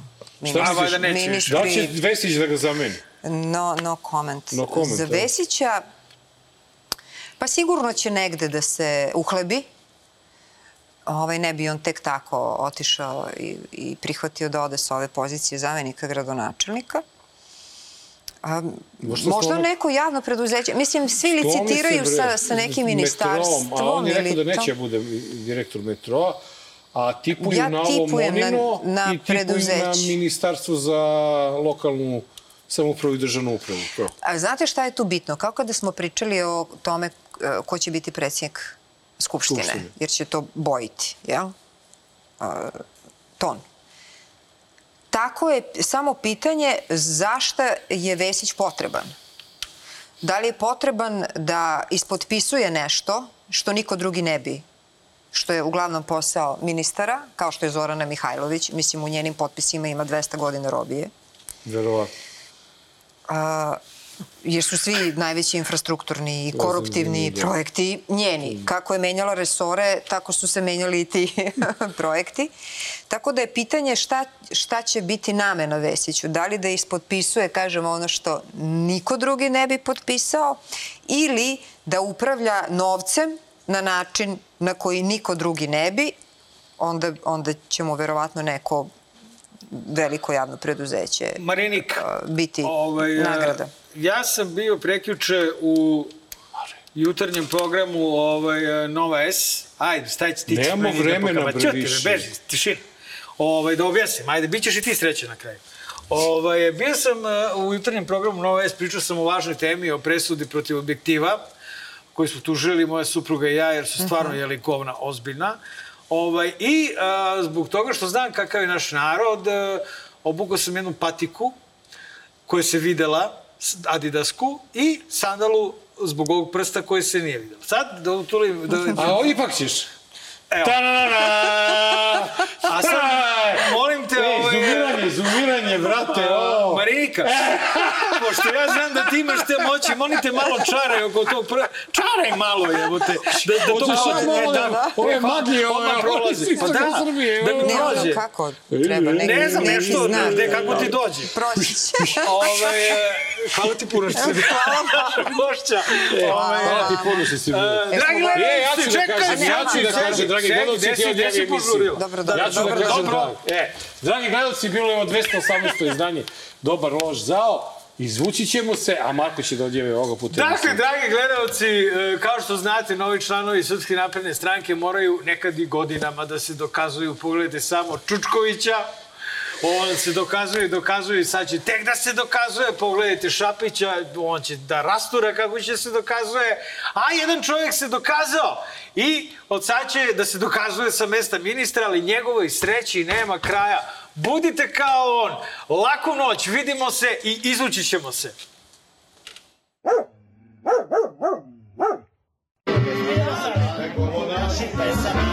Šta A, valjda neće više. Da li će Vesić da ga zameni? No, no comment. No comment, Za da. Vesića, pa sigurno će negde da se uhlebi. Ovaj, ne bi on tek tako otišao i, i prihvatio da ode sa ove pozicije zamenika gradonačelnika. A, Možda možda stvarno- neko javno preduzeće. Mislim, svi licitiraju sa, sa nekim ministarstvom. A on je rekao da to. neće da bude direktor metroa, a tipuju Ja na ovo tipujem na- Monino na i tipuju na ministarstvo za lokalnu samoupravu i državnu upravu. To. A znate šta je tu bitno? Kao kada smo pričali o tome e, ko će biti predsjednik Skupštine, Skupštine. jer će to bojiti, jel? A, ton. Tako je samo pitanje zašta je Vesić potreban. Da li je potreban da ispotpisuje nešto što niko drugi ne bi što je uglavnom posao ministara, kao što je Zorana Mihajlović, mislim u njenim potpisima ima 200 godina robije, Verovatno. A, jer su svi najveći infrastrukturni i koruptivni da. projekti njeni. Kako je menjala resore, tako su se menjali i ti projekti. Tako da je pitanje šta, šta će biti namena Vesiću. Da li da ispotpisuje, kažemo, ono što niko drugi ne bi potpisao ili da upravlja novcem na način na koji niko drugi ne bi, onda, onda će mu verovatno neko veliko javno preduzeće Marinik, biti ovaj, a, nagrada. Ja sam bio prekjuče u jutarnjem programu ovaj, a, Nova S. Ajde, staj ti. Nemamo meni da vremena, pokama- bre, Ćuti, više. Beži, tišina. Ovaj, da objasnim, ajde, bit ćeš i ti srećan na kraju. Ovaj, bio sam u jutarnjem programu Nova S, pričao sam o važnoj temi, o presudi protiv objektiva, koji smo tužili moja supruga i ja, jer su stvarno jeli govna ozbiljna. Ovaj, I a, zbog toga što znam kakav je naš narod, a, obukao sam jednu patiku koja se videla, adidasku, i sandalu zbog ovog prsta koji se nije videla. Sad da utulim... Da, A ipak ćeš. Evo. Ta-na-na-na! A sad, molim te, Ej, ovaj, zumiranje, zumiranje, brate, o! Marinika, pošto ja znam da ti imaš te moći, molim te malo čare oko tog prva. Čaraj malo, jebote. Da, da to prođe. samo ovo da- da, ove magije, ove- ove prolazi. Pa da, Srbije, da mi ove- Ne, prođe. kako treba, neki, Ne znam, nešto, znak. ne, kako ti dođe. Proći će. Ove, e, hvala ti puno što si gošća. Ove, Hvala ti puno što si e, Dragi E, ja gledalci, ću da čekaj, kažem, ja ću da kažem, dragi gledalci, si emisiju. požurio? Dobro, dobro, Ja ću da dobro, da. E, dragi gledalci, bilo je ovo 218. izdanje. Dobar loš zao. Izvući ćemo se, a Marko će da odjeve ovoga puta. Dakle, dragi gledalci, e, kao što znate, novi članovi Srpske napredne stranke moraju nekad i godinama da se dokazuju. Pogledajte samo Čučkovića, on se dokazuje, dokazuje i sad će tek da se dokazuje. Pogledajte Šapića, on će da rastura kako će se dokazuje. A jedan čovjek se dokazao i od sad će da se dokazuje sa mesta ministra, ali njegovoj sreći nema kraja budite kao on. Laku noć, vidimo se i izvući ćemo se. Neko monaši pesama